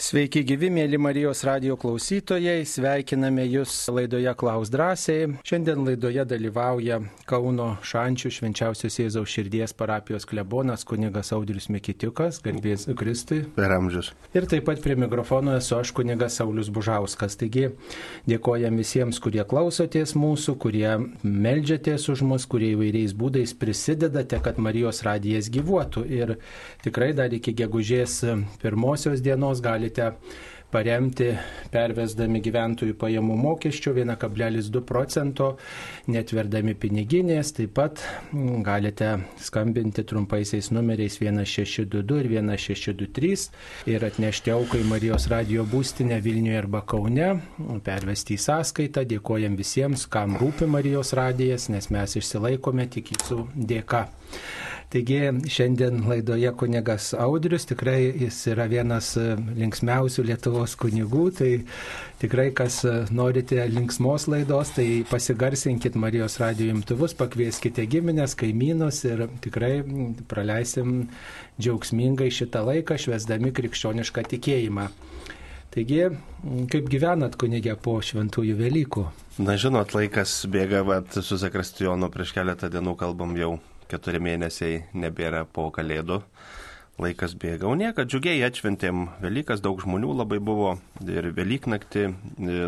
Sveiki gyvi, mėly Marijos radio klausytojai, sveikiname Jūs laidoje Klaus drąsiai. Šiandien laidoje dalyvauja Kauno Šančių švenčiausios Jėzaus širdies parapijos klebonas kunigas Audrius Mikitiukas, garbės Kristui. Per amžius. Ir taip pat prie mikrofono esu aš kunigas Saulis Bužauskas. Taigi dėkojam visiems, kurie klausotės mūsų, kurie melžiatės už mus, kurie įvairiais būdais prisidedate, kad Marijos radijas gyvuotų. Ir tikrai dar iki gegužės pirmosios dienos galite galite paremti pervesdami gyventojų pajamų mokesčio 1,2 procento, netverdami piniginės, taip pat mm, galite skambinti trumpaisiais numeriais 1622 ir 1623 ir atnešti auką į Marijos radio būstinę Vilniuje arba Kaune, pervesti į sąskaitą, dėkojam visiems, kam rūpi Marijos radijas, nes mes išsilaikome tik jūsų dėka. Taigi šiandien laidoje kunigas Audrius, tikrai jis yra vienas e, linksmiausių Lietuvos kunigų, tai tikrai kas e, norite linksmos laidos, tai pasigarsinkit Marijos radio imtuvus, pakvieskite giminės, kaimynus ir tikrai praleisim džiaugsmingai šitą laiką, švesdami krikščionišką tikėjimą. Taigi, kaip gyvenat kunigė po šventųjų Velykų? Na, žinot, laikas bėga, vat, su Zakrastijonu prieš keletą dienų kalbam jau keturi mėnesiai nebėra po kalėdų. Laikas bėga. O nieko, džiugiai atšventėm Velykas, daug žmonių labai buvo ir Velyknaktį,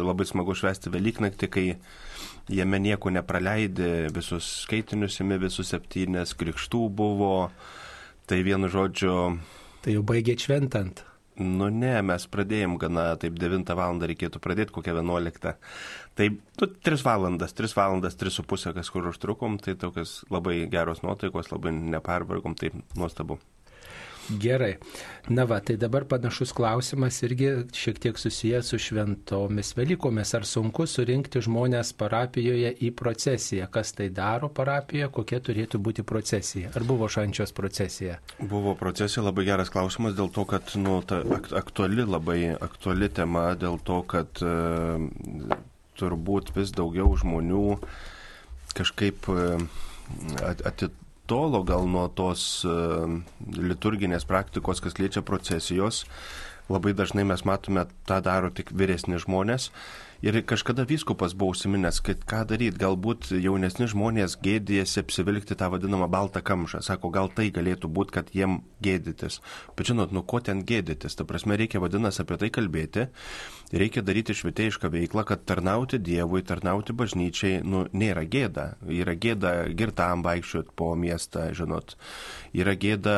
labai smagu švesti Velyknaktį, kai jame nieko nepraleidė, visus skaitinius įmi, visus septynės krikštų buvo. Tai vienu žodžiu. Tai jau baigė šventant. Nu ne, mes pradėjom gana, taip 9 val. reikėtų pradėti, kokią 11. Tai nu, 3 valandas, 3 valandas, 3,5 kažkur užtrukom, tai tokios labai geros nuotaikos, labai nepervargom, tai nuostabu. Gerai. Na va, tai dabar panašus klausimas irgi šiek tiek susijęs su šventomis Velykomis. Ar sunku surinkti žmonės parapijoje į procesiją? Kas tai daro parapijoje? Kokia turėtų būti procesija? Ar buvo šančios procesija? Buvo procesija, labai geras klausimas dėl to, kad nu, ta aktuali, labai aktuali tema, dėl to, kad turbūt vis daugiau žmonių kažkaip e, atit tolo gal nuo tos e, liturginės praktikos, kas liečia procesijos. Labai dažnai mes matome, tą daro tik vyresni žmonės Ir kažkada vyskupas buvo užsiminęs, kad ką daryti, galbūt jaunesni žmonės gėdėjasi apsivilkti tą vadinamą baltą kamšą. Sako, gal tai galėtų būti, kad jiem gėdytis. Bet žinot, nu ko ten gėdytis? Ta prasme, reikia vadinasi apie tai kalbėti. Reikia daryti švietėjišką veiklą, kad tarnauti Dievui, tarnauti bažnyčiai, nu, nėra gėda. Yra gėda girtam vaikščioti po miestą, žinot. Yra gėda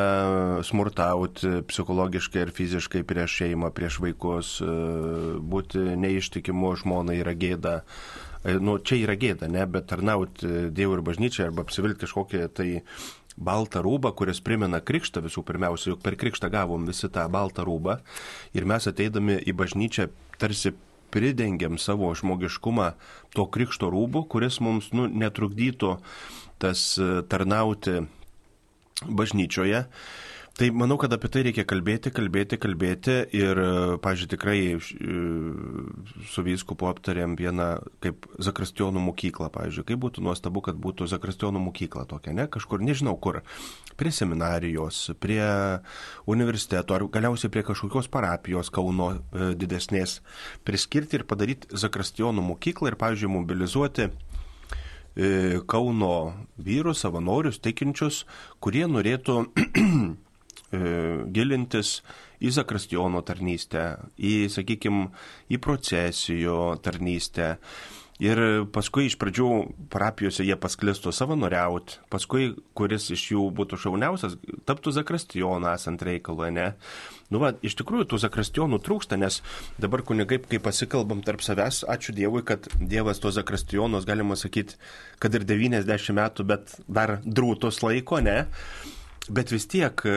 smurtauti psichologiškai ir fiziškai prieš šeimą, prieš vaikus, būti neištikimu žmonai yra gėda. E, nu, čia yra gėda, ne, bet tarnauti Dievui ir bažnyčiai arba apsivilkti kažkokią tai baltą rūbą, kuris primena krikštą visų pirmiausia, juk per krikštą gavom visi tą baltą rūbą ir mes ateidami į bažnyčią tarsi pridengiam savo žmogiškumą to krikšto rūbų, kuris mums nu, netrukdytų tas e, tarnauti bažnyčioje. Tai manau, kad apie tai reikia kalbėti, kalbėti, kalbėti ir, pažiūrėjau, tikrai e, su vyskupu aptarėm vieną kaip Zakrastionų mokyklą, pažiūrėjau, kaip būtų nuostabu, kad būtų Zakrastionų mokykla tokia, ne, kažkur, nežinau kur, prie seminarijos, prie universiteto ar galiausiai prie kažkokios parapijos Kauno e, didesnės. Priskirti ir padaryti Zakrastionų mokyklą ir, pažiūrėjau, mobilizuoti e, Kauno vyrus, savanorius, tikinčius, kurie norėtų E, gilintis į Zakrastiono tarnystę, į, sakykime, į procesijų tarnystę. Ir paskui iš pradžių parapijose jie pasklistų savanoriauti, paskui kuris iš jų būtų šauniausias, taptų zakrastioną esant reikalui, ne? Nu, va, iš tikrųjų tų zakrastionų trūksta, nes dabar kunigai, kai pasikalbam tarp savęs, ačiū Dievui, kad Dievas to zakrastionos, galima sakyti, kad ir 90 metų, bet dar drūtos laiko, ne? Bet vis tiek e,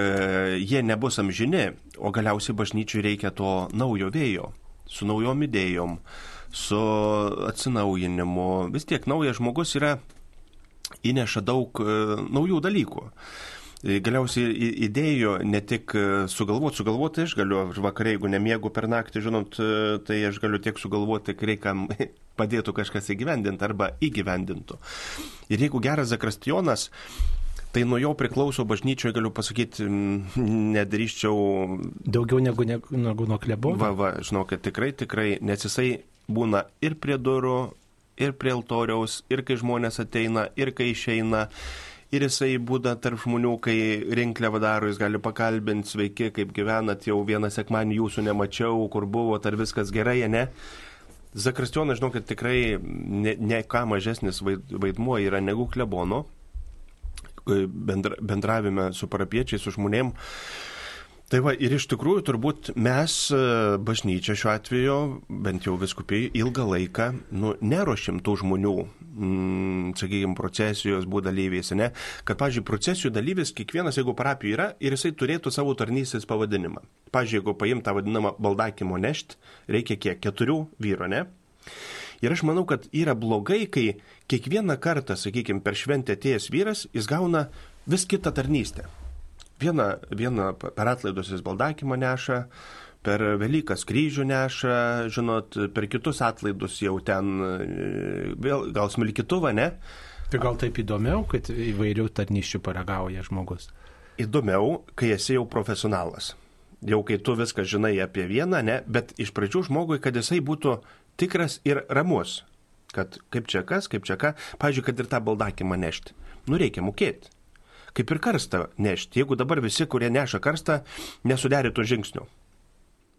jie nebus amžini, o galiausiai bažnyčiui reikia to naujo vėjo, su naujom idėjom, su atsinaujinimu. Vis tiek naujas žmogus yra įneša daug e, naujų dalykų. E, galiausiai idėjų ne tik sugalvoti, sugalvoti aš galiu, aš vakarė, jeigu nemiegu per naktį, žinot, tai aš galiu tiek sugalvoti, kai reikam padėtų kažkas įgyvendinti arba įgyvendintų. Ir jeigu geras zakrastionas Tai nuo jo priklauso bažnyčioje, galiu pasakyti, nedrįščiau. Daugiau negu, negu, negu nuo klebo? Va, va, žinokit, tikrai, tikrai, nes jisai būna ir prie durų, ir prie altoriaus, ir kai žmonės ateina, ir kai išeina. Ir jisai būda tarp žmonių, kai rinkliavą daro, jis gali pakalbinti, sveiki, kaip gyvenat, jau vieną sekmanį jūsų nemačiau, kur buvo, ar viskas gerai, ne? Zakrastionas, žinokit, tikrai ne, ne ką mažesnis vaidmuo yra negu klebono bendra, bendravime su parapiečiais, su žmonėm. Tai va, ir iš tikrųjų turbūt mes, e, bažnyčia šiuo atveju, bent jau viskupiai, ilgą laiką, nu, nerošim tų žmonių, mm, sakykime, procesijos būtų dalyviais, ne? Kad, pažiūrėjau, procesijų dalyvis kiekvienas, jeigu parapijų yra, ir jisai turėtų savo tarnystės pavadinimą. Pavyzdžiui, jeigu paim tą vadinamą baldakimo nešti, reikia kiek? Keturių vyro, ne? Ir aš manau, kad yra blogai, kai kiekvieną kartą, sakykime, per šventę atėjęs vyras, jis gauna vis kitą tarnystę. Vieną, vieną per atlaidus jis baldakimą neša, per Velykas kryžių neša, žinot, per kitus atlaidus jau ten, e, vėl, gal smilkituvą, ne? Tai gal taip įdomiau, kad įvairių tarnyščių paragauja žmogus? Įdomiau, kai esi jau profesionalas. Jau kai tu viską žinai apie vieną, ne, bet iš pradžių žmogui, kad jisai būtų tikras ir ramus. Kad kaip čia kas, kaip čia ką, pažiūrėk, kad ir tą baldakimą nešti. Nu reikia mokėti kaip ir karstą nešti. Jeigu dabar visi, kurie neša karstą, nesuderintų žingsnių,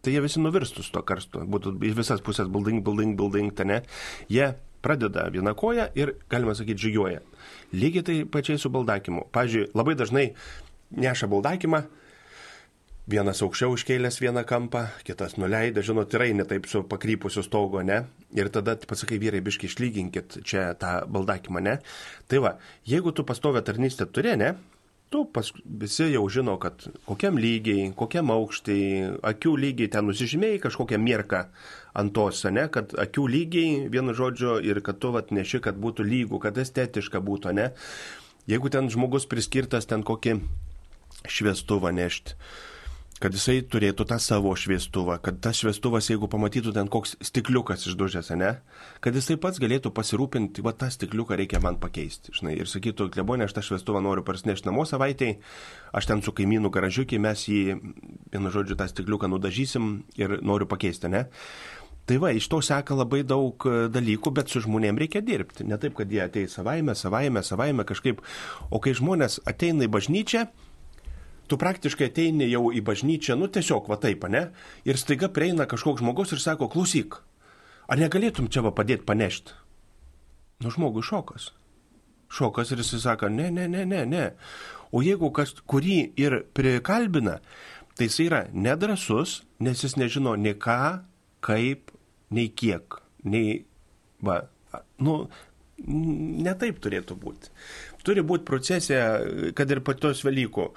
tai jie visi nuvirstų su to karstu. Būtų iš visas pusės building, building, building, ten ne. Jie pradeda vieną koją ir, galima sakyti, žygiuoja. Lygiai tai pačiai su baldakimu. Pavyzdžiui, labai dažnai neša baldakimą, vienas aukščiau iškėlęs vieną kampą, kitas nuleidė, žinot, yra ne taip su pakrypusiu stogo, ne? Ir tada pasakai, vyrai, biški išlyginkit čia tą baldakimą, ne? Tai va, jeigu tu pastovę tarnystę turi, ne? Tu pas, visi jau žino, kad kokiam lygiai, kokiam aukštai, akių lygiai ten nusižymėjai kažkokią mirką ant tos, ne, kad akių lygiai, vienu žodžiu, ir kad tu vat neši, kad būtų lygų, kad estetiška būtų, ne. Jeigu ten žmogus priskirtas ten kokį šviestuvą nešti, kad jisai turėtų tą savo šviestuvą, kad tas šviestuvas, jeigu pamatytų ten koks stikliukas išdužęs, ne, kad jisai pats galėtų pasirūpinti, va tą stikliuką reikia man pakeisti, žinai, ir sakytų, klebonė, aš tą šviestuvą noriu parsinešti namo savaitėj, aš ten su kaimynu garažiukiai, mes jį, vienu žodžiu, tą stikliuką nudažysim ir noriu pakeisti, ne. Tai va, iš to seka labai daug e, dalykų, bet su žmonėm reikia dirbti. Ne taip, kad jie ateis savaime, savaime, savaime kažkaip. O kai žmonės ateina į bažnyčią, tu praktiškai ateini jau į bažnyčią, nu tiesiog va taip, ne? Ir staiga prieina kažkoks žmogus ir sako, klausyk, ar negalėtum čia va padėti panešti? Nu žmogui šokas. Šokas ir jis sako, ne, ne, ne, ne, ne. O jeigu kas, kurį ir prikalbina, tai jis yra nedrasus, nes jis nežino nei ką, kaip, nei kiek, nei, va, nu, netaip turėtų būti. Turi būti procesė, kad ir patos Velykų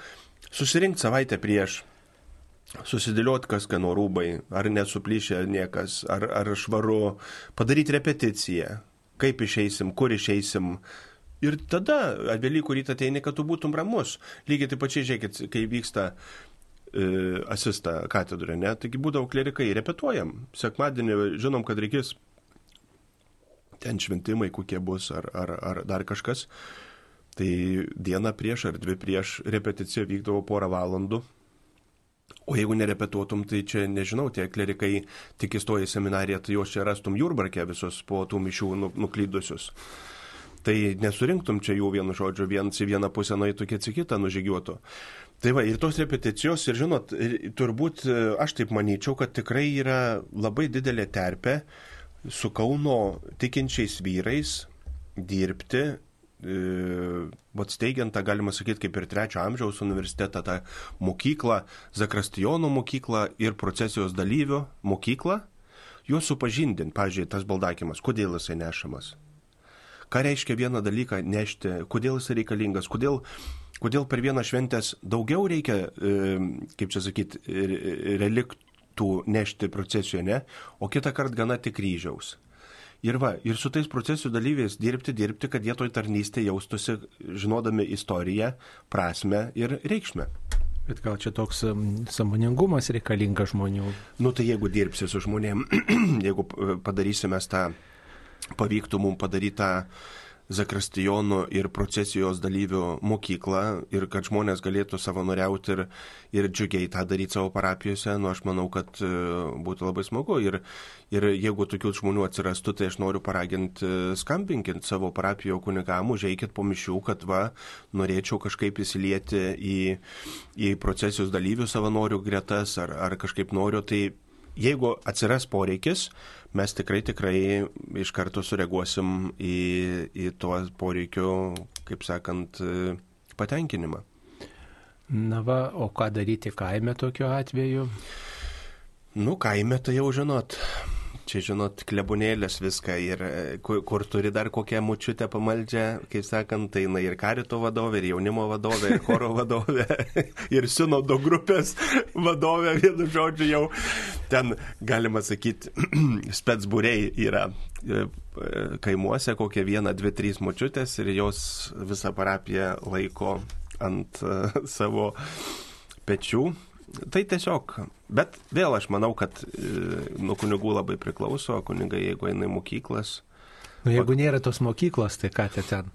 susirinkti savaitę prieš, susidėlioti, kas kano rūbai, ar nesuplyšę niekas, ar, ar švaru, padaryti repeticiją, kaip išeisim, kur išeisim. Ir tada Velykų rytą ateini, kad tu būtum ramus. Lygiai taip pačiai, žiūrėkit, kai vyksta e, asista katedroje, ne? Taigi būdavo klerikai, repetuojam. Sekmadienį žinom, kad reikės ten šventimai, kokie bus, ar, ar, ar dar kažkas. Tai dieną prieš ar dvi prieš repeticiją vykdavo porą valandų. O jeigu nerepetuotum, tai čia nežinau, tie klerikai tik įstoja į seminariją, tai juos čia rastum jūrbarkę visus po tų mišių nu, nuklydusius. Tai nesurinktum čia jų vienu žodžiu, vienas į vieną pusę nueitų, kits į kitą nužygiuotų. Tai va, ir tos repeticijos, ir žinot, turbūt aš taip manyčiau, kad tikrai yra labai didelė terpė su Kauno tikinčiais vyrais dirbti vat steigiant tą, galima sakyti, kaip ir trečio amžiaus universitetą, tą mokyklą, Zakrastijono mokyklą ir procesijos dalyvių mokyklą, juos supažindinti, pažiūrėjau, tas baldakimas, kodėl jisai nešamas. Ką reiškia vieną dalyką nešti, kodėl jisai reikalingas, kodėl, kodėl per vieną šventęs daugiau reikia, kaip čia sakyti, reliktų nešti procesijoje, ne, o kitą kartą gana tik kryžiaus. Ir va, ir su tais procesų dalyviais dirbti, dirbti, kad jie toj tarnystėje jaustųsi, žinodami istoriją, prasme ir reikšmę. Bet gal čia toks samoningumas reikalingas žmonių? Nu tai jeigu dirbsi su žmonėm, jeigu padarysime tą, pavyktų mums padaryti tą Zakristijonų ir procesijos dalyvių mokyklą ir kad žmonės galėtų savanoriauti ir, ir džiugiai tą daryti savo parapijose, nu aš manau, kad e, būtų labai smagu. Ir, ir jeigu tokių žmonių atsirastų, tai aš noriu paraginti, e, skambinkit savo parapijo kunigam, užeikit po mišių, kad va, norėčiau kažkaip įsilieti į, į procesijos dalyvių savanorių gretas ar, ar kažkaip noriu, tai jeigu atsiras poreikis, mes tikrai tikrai iš karto sureaguosim į, į tuo poreikiu, kaip sakant, patenkinimą. Na va, o ką daryti kaime tokiu atveju? Nu, kaime tai jau žinot, čia, žinot, klebonėlės viską ir e, kur, kur turi dar kokią mučiutę pamaldžią, kaip sakant, tai na ir karito vadovė, ir jaunimo vadovė, ir choro vadovė, ir sinodo grupės vadovė, vienu žodžiu, jau ten, galima sakyti, spetsbūriai yra e, kaimuose kokie viena, dvi, trys mučiutės ir jos visą parapiją laiko ant uh, savo pečių Tai tiesiog, bet vėl aš manau, kad e, nuo kunigų labai priklauso, kunigai, jeigu eina į mokyklas. Nu, jeigu nėra tos mokyklos, tai ką te ten?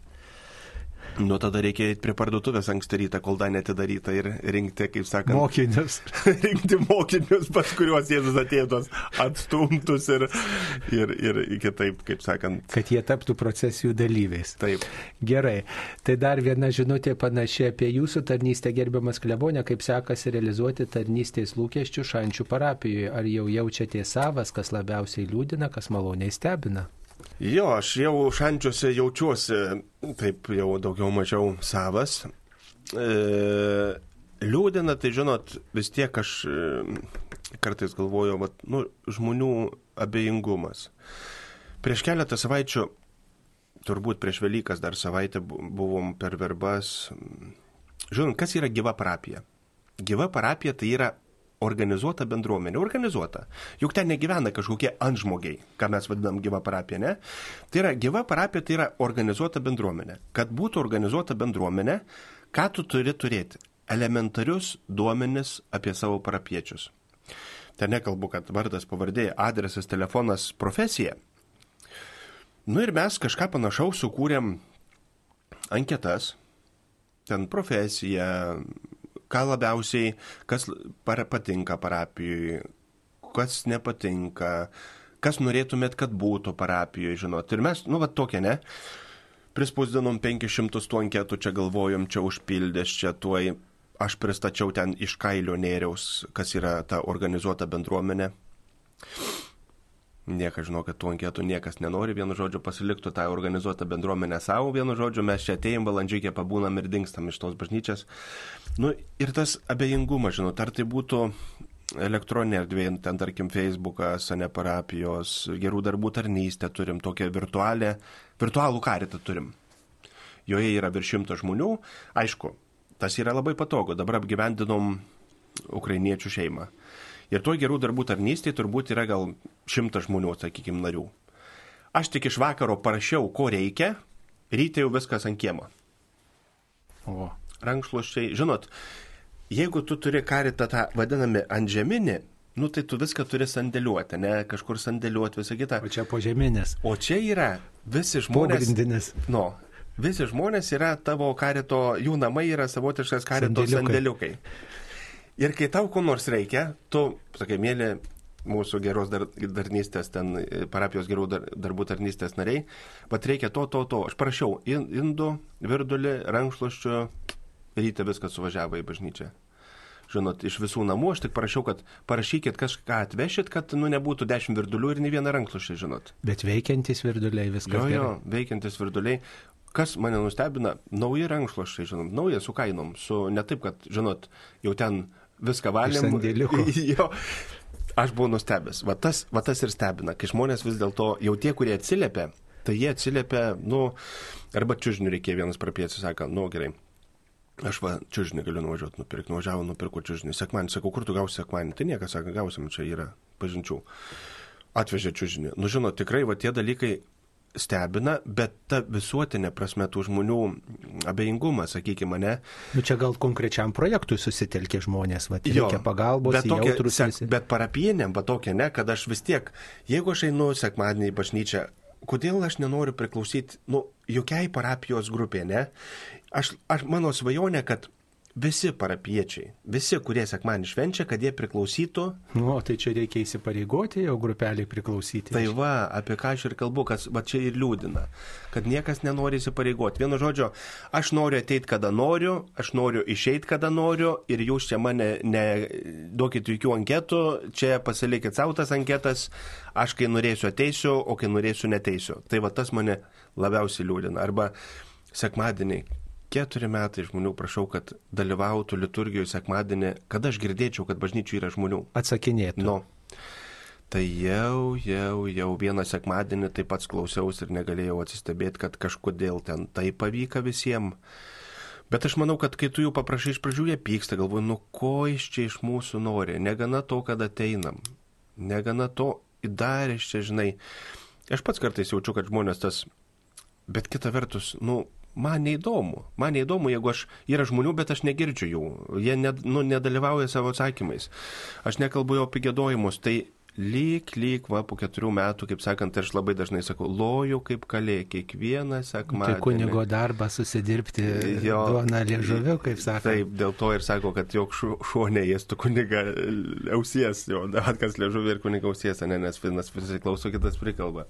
Nu, tada reikia eiti prie parduotuvės anksti rytą, kol dar netidaryta ir rinkti, kaip sakant, mokinius. rinkti mokinius, pas kuriuos Jėzus atėjo tos atstumtus ir, ir, ir kitaip, kaip sakant. Kad jie taptų procesijų dalyviais. Taip. Gerai. Tai dar viena žinutė panašiai apie jūsų tarnystę, gerbiamas klebonė, kaip sekasi realizuoti tarnystės lūkesčių šančių parapijoje. Ar jau jaučiate savas, kas labiausiai liūdina, kas maloniai stebina? Jo, aš jau šančiuose jaučiuosi taip jau daugiau mažiau savas. E, liūdina, tai žinot, vis tiek aš e, kartais galvoju, vat, nu, žmonių abejingumas. Prieš keletą savaičių, turbūt prieš Velykas dar savaitę buvom per verbas. Žinot, kas yra gyva parapija? Gyva parapija tai yra organizuota bendruomenė. Organizuota. Juk ten negyvena kažkokie antžmogiai, ką mes vadinam gyva parapija, ne? Tai yra gyva parapija, tai yra organizuota bendruomenė. Kad būtų organizuota bendruomenė, ką tu turi turėti? Elementarius duomenis apie savo parapiečius. Ten nekalbu, kad vardas, pavardė, adresas, telefonas, profesija. Nu ir mes kažką panašaus sukūrėm anketas, ten profesija, ką labiausiai, kas patinka parapijoje, kas nepatinka, kas norėtumėt, kad būtų parapijoje, žinot. Ir mes, nu, va tokia, ne? Prispausdinom 500 tų anketų, čia galvojom, čia užpildęs, čia tuoj aš pristačiau ten iš kailio nėriaus, kas yra ta organizuota bendruomenė. Niekas žino, kad tų anketų niekas nenori, vienu žodžiu pasiliktų tą organizuotą bendruomenę savo, vienu žodžiu mes čia atėjom valandžiai, pabūnam ir dingstam iš tos bažnyčias. Nu, ir tas abejingumas, žinot, ar tai būtų elektroninė erdvė, ten tarkim Facebookas, ne parapijos, gerų darbų tarnystę turim, tokią virtualią, virtualų karitą turim. Joje yra virš šimto žmonių, aišku, tas yra labai patogu, dabar apgyvendinom ukrainiečių šeimą. Ir to gerų darbų tarnystėje turbūt yra gal šimtas žmonių, sakykime, narių. Aš tik iš vakaro parašiau, ko reikia, ryte jau viskas ant kiemo. O. Rankšluoščiai, žinot, jeigu tu turi karitą tą vadinami antžeminį, nu tai tu viską turi sandėliuoti, ne kažkur sandėliuoti visą kitą. O čia požeminės. O čia yra visi žmonės. Pogrindinės. Nu, visi žmonės yra tavo karito, jų namai yra savotiškas karito sandėliukai. sandėliukai. Ir kai tau ko nors reikia, tu, sakai, mėly mūsų geros dar, darnystės, ten parapijos gerų dar, darbų tarnystės nariai, pat reikia to, to, to. Aš parašiau indų, virdulį, rankšluoščių, ryte viskas suvažiavo į bažnyčią. Žinot, iš visų namų aš tik parašiau, kad parašykit kažką atvešit, kad nu, nebūtų dešimt virdulių ir ne vieną rankšluoštį, žinot. Bet veikiantis virduliai viskas. Jo, jo, veikiantis virduliai. Kas mane nustebina, nauji rankšluoščiai, žinot, nauja su kainom, su ne taip, kad, žinot, jau ten viską valėm. jo, aš buvau nustebęs. Va tas, va tas ir stebina, kai žmonės vis dėlto, jau tie, kurie atsiliepia, tai jie atsiliepia, nu, arba čiūžinių reikėjo vienas prapietsi, sako, nu gerai. Aš va, čiūžinį galiu nuvažiuoti, nupirkti, nuvažiavau, nupirku čiūžinį. Sekmanį, sakau, kur tu gausi sekmanį? Tai niekas sako, gausim, čia yra pažinčių. Atvežė čiūžinį. Nu, žinot, tikrai va tie dalykai stebina, bet ta visuotinė prasme tų žmonių abejingumas, sakykime, ne. Nu čia gal konkrečiam projektui susitelkė žmonės, va, reikia pagalbos, bet, tokia, sek, bet parapijiniam, va tokia, ne, kad aš vis tiek, jeigu aš einu sekmadienį į bažnyčią, kodėl aš nenoriu priklausyti, nu, jokiai parapijos grupė, ne? Aš, aš mano svajonė, kad visi parapiečiai, visi, kurie sekmanį švenčia, kad jie priklausytų. Nu, tai čia reikia įsipareigoti jau grupeliai priklausyti. Tai va, apie ką aš ir kalbu, kas va čia ir liūdina, kad niekas nenori įsipareigoti. Vienu žodžiu, aš noriu ateiti, kada noriu, aš noriu išeiti, kada noriu ir jūs čia mane neduokit jokių anketų, čia pasilikit savo tas anketas, aš kai norėsiu ateisiu, o kai norėsiu neteisiu. Tai va tas mane labiausiai liūdina. Arba sekmadieniai keturi metai žmonių prašau, kad dalyvautų liturgijoje sekmadienį, kad aš girdėčiau, kad bažnyčių yra žmonių. Atsakinėtų. Nu. Tai jau, jau, jau vieną sekmadienį taip pat klausiausi ir negalėjau atsistebėti, kad kažkodėl ten tai pavyka visiems. Bet aš manau, kad kai tu jų paprašai iš pradžių, jie pyksta, galvoju, nu ko iš čia iš mūsų nori, negana to, kad ateinam, negana to, dar iš čia, žinai, aš pats kartais jaučiu, kad žmonės tas, bet kita vertus, nu, man neįdomu. Man neįdomu, jeigu aš yra žmonių, bet aš negirdžiu jų. Jie ne, nu, nedalyvauja savo atsakymais. Aš nekalbu jau apie gėdojimus. Tai lyg, lyg, va, po keturių metų, kaip sakant, aš labai dažnai sakau, loju kaip kalė, kiekvieną sekmadienį. Tai kunigo darbą susidirbti jo, duona liežuviu, kaip sakė. Taip, dėl to ir sako, kad jog šuo neėstų kuniga ausies, jo, atkas liežuvį ir kuniga ausies, ne, nes vienas visi klauso, kitas prikalba.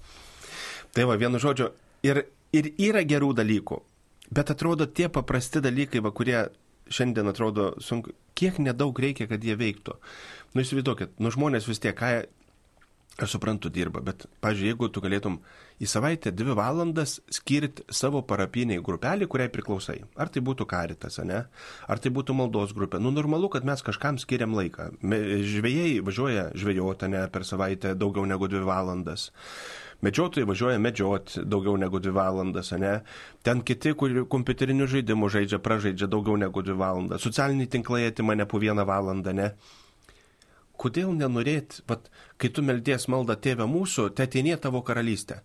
Tai va, vienu žodžiu, ir, ir yra gerų dalykų. Bet atrodo tie paprasti dalykai, va, kurie šiandien atrodo sunku, kiek nedaug reikia, kad jie veiktų. Nu įsivaizduokit, nu žmonės vis tiek, ką aš suprantu, dirba, bet, pažiūrėjau, jeigu tu galėtum į savaitę dvi valandas skirti savo parapiniai grupelį, kuriai priklausai. Ar tai būtų karitas, ne? Ar tai būtų maldos grupė. Nu, normalu, kad mes kažkam skiriam laiką. Žvėjai važiuoja žvėjoti, ne, per savaitę daugiau negu dvi valandas. Medžiotojai važiuoja medžioti daugiau negu dvi valandas, ne? Ten kiti, kur kompiuterinių žaidimų žaidžia, pražaidžia daugiau negu dvi valandas. Socialiniai tinklai atima ne po vieną valandą, ne? Kodėl nenorėt, vat, kai tu meldies maldą tėvę mūsų, te ateinė tavo karalystė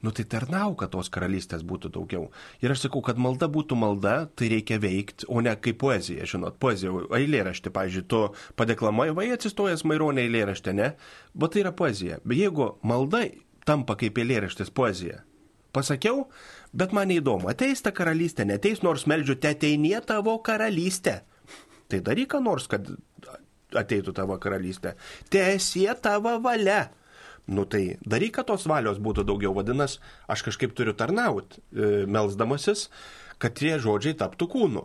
nu tai tarnau, kad tos karalystės būtų daugiau. Ir aš sakau, kad malda būtų malda, tai reikia veikti, o ne kaip poezija, žinot, poezija, eilėraštį, pavyzdžiui, tu padeklamuoji, vai atsistojęs maironė eilėraštį, ne, bet tai yra poezija. Bet jeigu malda tampa kaip eilėraštis poezija. Pasakiau, bet man neįdomu, ateis ta karalystė, neteis, nors meldžiu, te ateinė tavo karalystė. Tai daryk nors, kad ateitų tavo karalystė. Tiesie tavo valia. Nu tai daryk, kad tos valios būtų daugiau, vadinasi, aš kažkaip turiu tarnauti, e, melzdamasis, kad tie žodžiai taptų kūnu.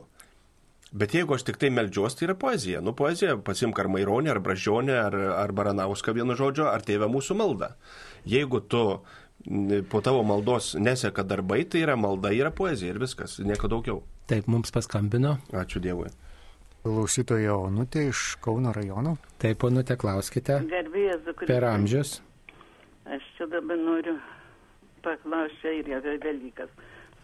Bet jeigu aš tik tai meldžiuosi, tai yra poezija. Nu, poezija, pasimk ar Maironį, ar Bražionį, ar, ar Baranauską vienu žodžiu, ar tėvę mūsų maldą. Jeigu tu po tavo maldos neseka darbai, tai yra malda, yra poezija ir viskas, nieko daugiau. Taip, mums paskambino. Ačiū Dievui. Klausytoja Onutė iš Kauno rajono. Taip, Onutė, klauskite. Garbėjas, Per amžius. Aš čia dabar noriu paklausti ir apie dalykas.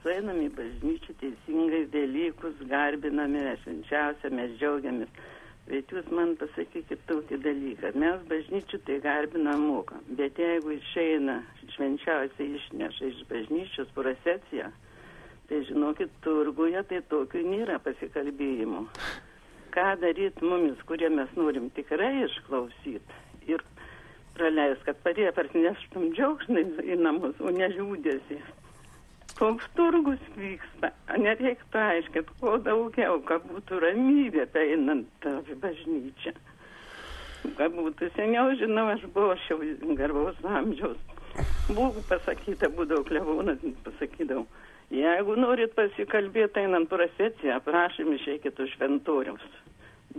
Sueinam į bažnyčią teisingai dalykus, garbiname, švenčiausia, mes džiaugiamės. Bet jūs man pasakykit tokį dalyką. Mes bažnyčių tai garbinam mokam. Bet jeigu išeina švenčiausiai išneša iš bažnyčios procesiją, tai žinokit, turguje tai tokių nėra pasikalbėjimų. Ką daryti mumis, kurie mes norim tikrai išklausyti ir praleis, kad parėję parsineštum džiaugsmai į namus, o ne liūdėsi koks turgus vyksta. Nereiktų aiškinti, kuo daugiau, kad būtų ramybė einant į bažnyčią. Kad būtų seniau, žinau, aš buvau jau garbaus amžiaus. Buvo pasakyta, būdavo klebonas, pasakydavau. Jeigu norit pasikalbėti einant procesiją, prašym išeikit už šventoriaus.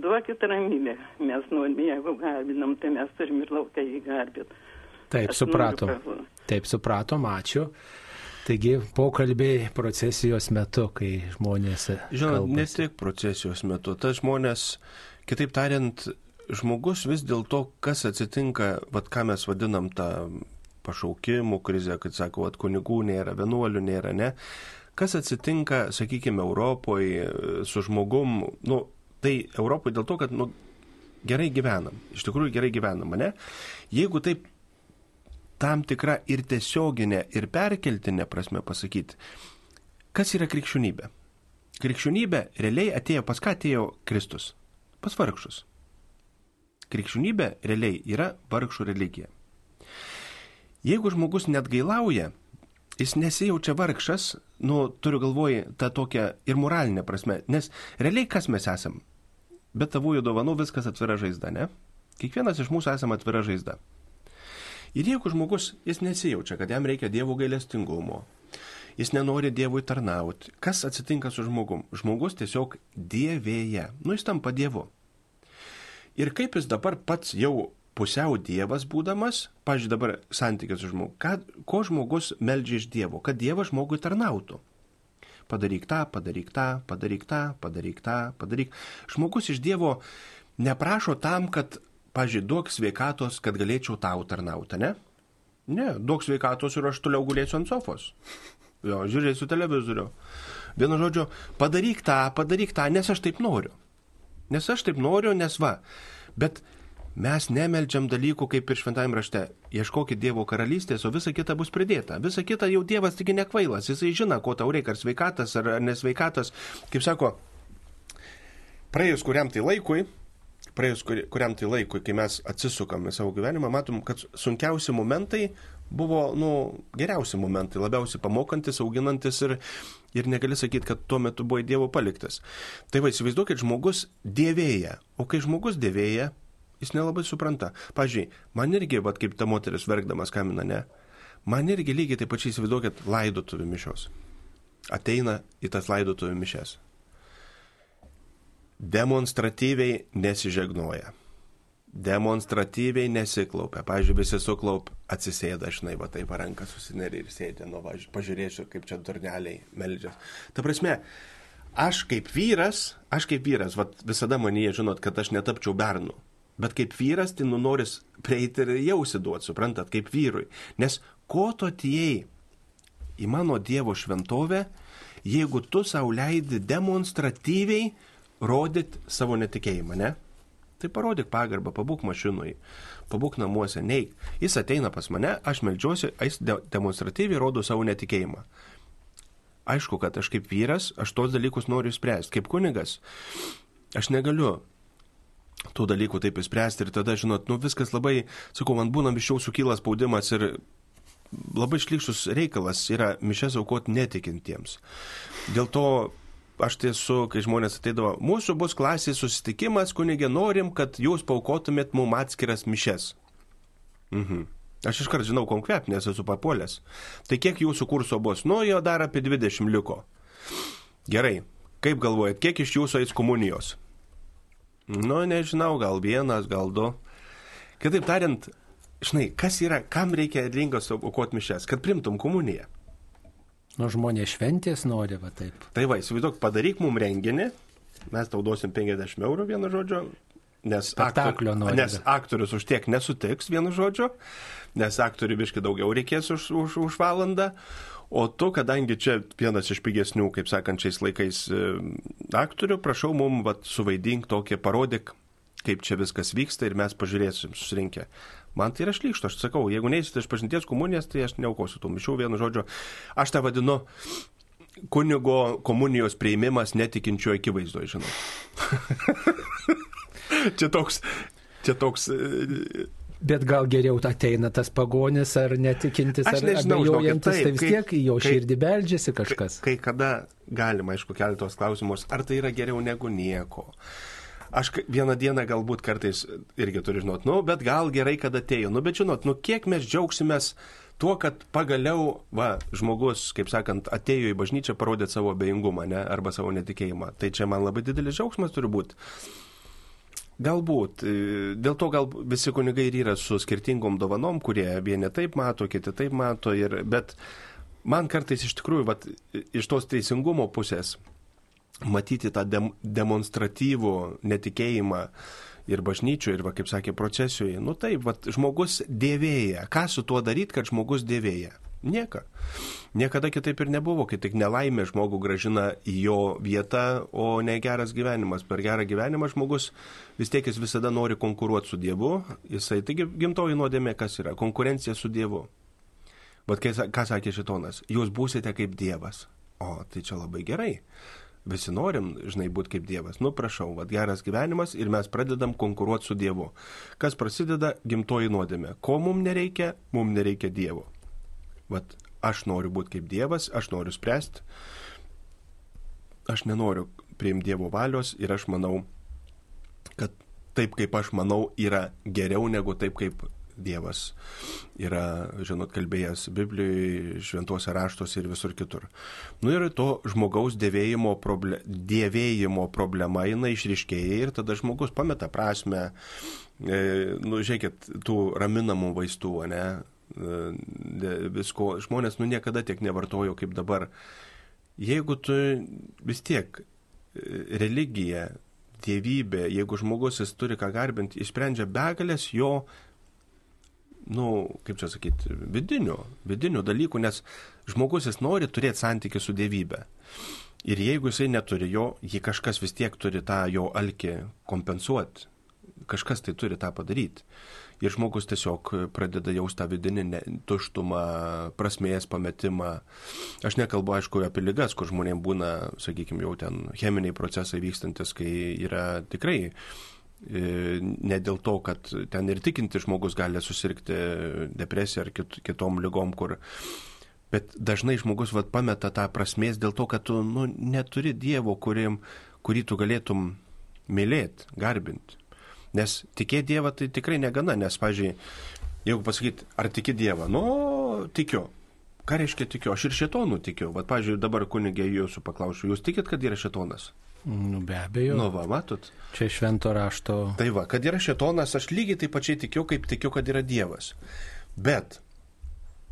Duokit ramybę. Mes norime, jeigu garbinam, tai mes turim ir laukia jį garbėti. Taip, supratom. Taip, supratom, ačiū. Taigi pokalbiai procesijos metu, kai žmonės. Žinot, ne tik procesijos metu, tas žmonės, kitaip tariant, žmogus vis dėlto, kas atsitinka, vad ką mes vadinam tą pašaukimų krizę, kad sako, kad kunigų nėra, vienuolių nėra, ne. Kas atsitinka, sakykime, Europoje su žmogum, nu, tai Europoje dėl to, kad, nu, gerai gyvenam, iš tikrųjų gerai gyvenam, ne? Jeigu taip tam tikra ir tiesioginė, ir perkeltinė prasme pasakyti, kas yra krikščionybė. Krikščionybė realiai atėjo pas ką atėjo Kristus? Pas vargšus. Krikščionybė realiai yra vargšų religija. Jeigu žmogus net gailauja, jis nesijaučia vargšas, nu, turiu galvoj tą tokią ir moralinę prasme, nes realiai kas mes esam? Be tavųjų dovanų viskas atvira žaizda, ne? Kiekvienas iš mūsų esame atvira žaizda. Ir jeigu žmogus, jis nesijaučia, kad jam reikia Dievo gailestingumo, jis nenori Dievui tarnauti, kas atsitinka su žmogum? Žmogus tiesiog dievėja, nu jis tampa Dievu. Ir kaip jis dabar pats jau pusiau Dievas būdamas, pažiūrėjau dabar santykis su žmogu, kad, ko žmogus meldžia iš Dievo, kad Dievas žmogui tarnautų. Padaryk tą, padaryk tą, padaryk tą, padaryk tą, padaryk. Žmogus iš Dievo neprašo tam, kad, pažiūrėjau, duok sveikatos, kad galėčiau tau tarnauti, ne? Ne, duok sveikatos ir aš toliau gulėsiu ant sofos. Jo, žiūrėsiu televizorių. Vienu žodžiu, padaryk tą, padaryk tą, nes aš taip noriu. Nes aš taip noriu, nes va. Bet Mes nemeldžiam dalykų kaip ir šventajame rašte. Ieškokit Dievo karalystės, o visa kita bus pridėta. Visa kita jau Dievas tik nekvailas. Jisai žino, ko tau reikia, ar sveikatas, ar nesveikatas. Kaip sako, praėjus kuriam tai laikui, praėjus kuriam tai laikui, kai mes atsisukam į savo gyvenimą, matom, kad sunkiausi momentai buvo, nu, geriausi momentai, labiausiai pamokantis, auginantis ir, ir negali sakyti, kad tuo metu buvo Dievo paliktas. Tai va, įsivaizduokit, žmogus dėvėja. O kai žmogus dėvėja, jis nelabai supranta. Pavyzdžiui, man irgi, vad kaip ta moteris verkdamas kamina, ne, man irgi lygiai taip pačiai įsivaizduokit laidotuvių mišios. Ateina į tas laidotuvių mišes. Demonstratyviai nesižegnoja. Demonstratyviai nesiklaupia. Pavyzdžiui, visi suklaup, atsisėda, žinai, va taip ranką susineri ir sėdė, nu, va, pažiūrėsiu, kaip čia durneliai meldžias. Ta prasme, aš kaip vyras, aš kaip vyras, va, visada manyje žinot, kad aš netapčiau bernu. Bet kaip vyras, tai nu noris prieiti ir jausiduoti, suprantat, kaip vyrui. Nes ko tu atėjai į mano Dievo šventovę, jeigu tu savo leidi demonstratyviai rodyti savo netikėjimą, ne? Tai parodyk pagarbą, pabūk mašinui, pabūk namuose, neik. Jis ateina pas mane, aš melžiuosi, jis de demonstratyviai rodo savo netikėjimą. Aišku, kad aš kaip vyras, aš tos dalykus noriu spręsti. Kaip kunigas, aš negaliu tų dalykų taip įspręsti ir tada, žinot, nu viskas labai, sakau, man būna mišiau sukylas spaudimas ir labai šlikštus reikalas yra mišes aukoti netikintiems. Dėl to aš tiesiu, kai žmonės ateidavo, mūsų bus klasės susitikimas, kunigė, norim, kad jūs paukotumėt mum atskiras mišes. Mhm. Aš iškart žinau, kom kvep, nes esu papuolęs. Tai kiek jūsų kurso bus? Nu, jo dar apie 20 liko. Gerai. Kaip galvojat, kiek iš jūsų eis komunijos? Nu, nežinau, gal vienas, gal du. Kitaip tariant, žinai, kas yra, kam reikia rinkos aukoti mišes, kad primtum komuniją. Nu, žmonės šventės nori, va taip. Tai va, įsivaizduok, padaryk mum renginį, mes tau duosim 50 eurų vienu žodžiu, nes, aktor, nes aktorius už tiek nesutiks vienu žodžiu, nes aktoriui biški daugiau reikės už, už, už valandą, O tu, kadangi čia vienas iš pigesnių, kaip sakant, šiais laikais e, aktorių, prašau mum vat, suvaidink tokį, parodyk, kaip čia viskas vyksta ir mes pažiūrėsim susirinkę. Man tai yra šlykšta, aš sakau, jeigu neįsite iš pažinties komunijas, tai aš neaukosiu tų mišių, vienu žodžiu, aš tą vadinu kunigo komunijos prieimimas netikinčio akivaizdoje, žinau. čia toks, čia toks Bet gal geriau ateina tas pagonis ar netikintis, ar abejojantis, tai vis tiek jo kai, širdį beldžiasi kažkas. Kai, kai kada galima, aišku, kelti tos klausimus, ar tai yra geriau negu nieko. Aš vieną dieną galbūt kartais irgi turiu žinot, nu, bet gal gerai, kad atėjo. Nu, bet žinot, nu, kiek mes džiaugsimės tuo, kad pagaliau, va, žmogus, kaip sakant, atėjo į bažnyčią parodyti savo bejingumą, ne, arba savo netikėjimą. Tai čia man labai didelis džiaugsmas turi būti. Galbūt. E, dėl to gal visi kunigai ir yra su skirtingom dovanom, kurie vieni taip mato, kiti taip mato. Ir, bet man kartais iš tikrųjų, vat, iš tos teisingumo pusės, matyti tą dem, demonstratyvų netikėjimą ir bažnyčių, ir, va, kaip sakė, procesijoje. Nu taip, vat, žmogus dėvėja. Ką su tuo daryti, kad žmogus dėvėja? Nieka. Niekada kitaip ir nebuvo, kai tik nelaimė žmogų gražina į jo vietą, o ne geras gyvenimas. Per gerą gyvenimą žmogus vis tiek jis visada nori konkuruoti su Dievu. Jisai, taigi gimtoji nuodėmė kas yra? Konkurencija su Dievu. Bet ką sakė šitonas? Jūs būsite kaip Dievas. O, tai čia labai gerai. Visi norim, žinai, būti kaip Dievas. Nu, prašau, vad geras gyvenimas ir mes pradedam konkuruoti su Dievu. Kas prasideda? Gimtoji nuodėmė. Ko mums nereikia? Mums nereikia Dievo. Vat aš noriu būti kaip Dievas, aš noriu spręsti, aš nenoriu priimti Dievo valios ir aš manau, kad taip kaip aš manau yra geriau negu taip kaip Dievas yra, žinot, kalbėjęs Biblijoje, šventuose raštuose ir visur kitur. Nu ir to žmogaus dėvėjimo, proble dėvėjimo problema jinai išriškėja ir tada žmogus pameta prasme, e, nu žiūrėkit, tų raminamų vaistų, ne, e, visko, žmonės nu niekada tiek nevartojo kaip dabar. Jeigu tu vis tiek e, religija, dievybė, jeigu žmogus jis turi ką garbinti, išsprendžia begalės jo nu, kaip čia sakyti, vidinių, vidinių dalykų, nes žmogus jis nori turėti santykių su dievybė. Ir jeigu jisai neturi jo, jį kažkas vis tiek turi tą jo alkį kompensuoti. Kažkas tai turi tą padaryti. Ir žmogus tiesiog pradeda jausti tą vidinį ne, tuštumą, prasmės pametimą. Aš nekalbu, aišku, apie lygas, kur žmonėms būna, sakykime, jau ten cheminiai procesai vykstantis, kai yra tikrai ne dėl to, kad ten ir tikinti žmogus gali susirgti depresiją ar kit, kitom lygom, kur. Bet dažnai žmogus vat, pameta tą prasmės dėl to, kad tu nu, neturi Dievo, kurim, kurį tu galėtum mylėti, garbinti. Nes tikėti Dievą tai tikrai negana, nes, pažiūrėjau, jeigu pasakyti, ar tiki Dievą, nu, tikiu. Ką reiškia tikiu? Aš ir šetonų tikiu. Vat, pažiūrėjau, dabar kunigė jūsų paklausiu, jūs tikit, kad yra šetonas? Nu, be abejo. Nu, va, matot. Čia švento rašto. Tai va, kad yra šetonas, aš lygiai taip pačiai tikiu, kaip tikiu, kad yra Dievas. Bet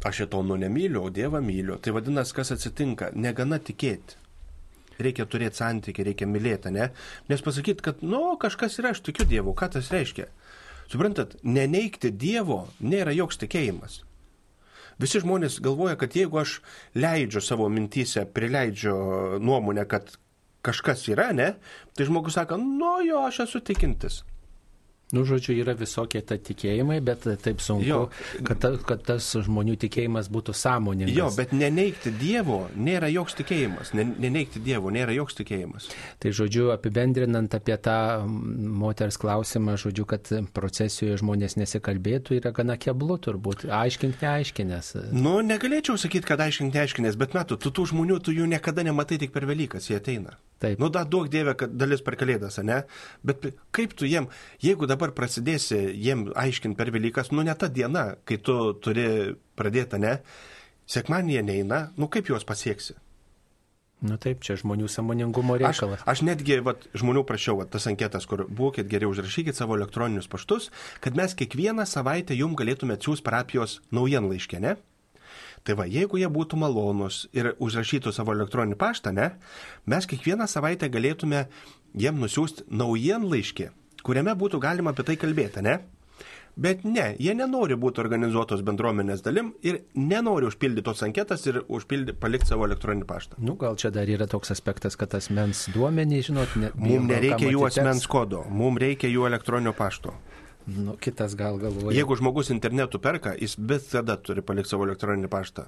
aš šetonų nemyliu, o Dievą myliu. Tai vadinasi, kas atsitinka? Negana tikėti. Reikia turėti santykį, reikia mylėti, ne? Nes pasakyti, kad, nu, kažkas yra, aš tikiu Dievu, ką tas reiškia? Suprantat, neneikti Dievo nėra joks tikėjimas. Visi žmonės galvoja, kad jeigu aš leidžiu savo mintysę, prileidžiu nuomonę, kad kažkas yra, ne, tai žmogus sako, nu jo, aš esu tikintis. Nu, žodžiu, yra visokie ta tikėjimai, bet taip sunku, jo. kad, ta, kad tas žmonių tikėjimas būtų sąmoningas. Jo, bet neneikti Dievo nėra joks tikėjimas. Neneikti Dievo nėra joks tikėjimas. Tai, žodžiu, apibendrinant apie tą moters klausimą, žodžiu, kad procesijoje žmonės nesikalbėtų, yra gana keblu turbūt. Aiškink neaiškinės. Nu, negalėčiau sakyti, kad aiškink neaiškinės, bet metu, tu tų žmonių, tu jų niekada nematai tik per Velykas, jie ateina. Taip. Nu, da duok Dievę, kad dalis per Kalėdas, ne? Bet kaip tu jiem, jeigu dabar prasidėsi jiem aiškinti per Velykas, nu ne ta diena, kai tu turi pradėti, ne? Sekmanį jie neina, nu kaip juos pasieksi? Nu taip, čia žmonių samoningumo reikalas. Aš, aš netgi vat, žmonių prašiau, vat, tas anketas, kur būkit geriau užrašykit savo elektroninius paštus, kad mes kiekvieną savaitę jum galėtume atsiųsti parapijos naujienlaiškę, ne? Tai va, jeigu jie būtų malonus ir užrašytų savo elektroninį paštą, ne, mes kiekvieną savaitę galėtume jiem nusiųsti naujienlaiškį, kuriame būtų galima apie tai kalbėti, ne? Bet ne, jie nenori būti organizuotos bendruomenės dalim ir nenori užpildyti tos anketas ir užpildy, palikti savo elektroninį paštą. Nu, gal čia dar yra toks aspektas, kad asmens duomenys, žinot, ne, mums nereikia jų asmens kodo, mums reikia jų elektroninio pašto. Nu, kitas gal galvoja. Jeigu žmogus internetu perka, jis visada turi palikti savo elektroninį paštą.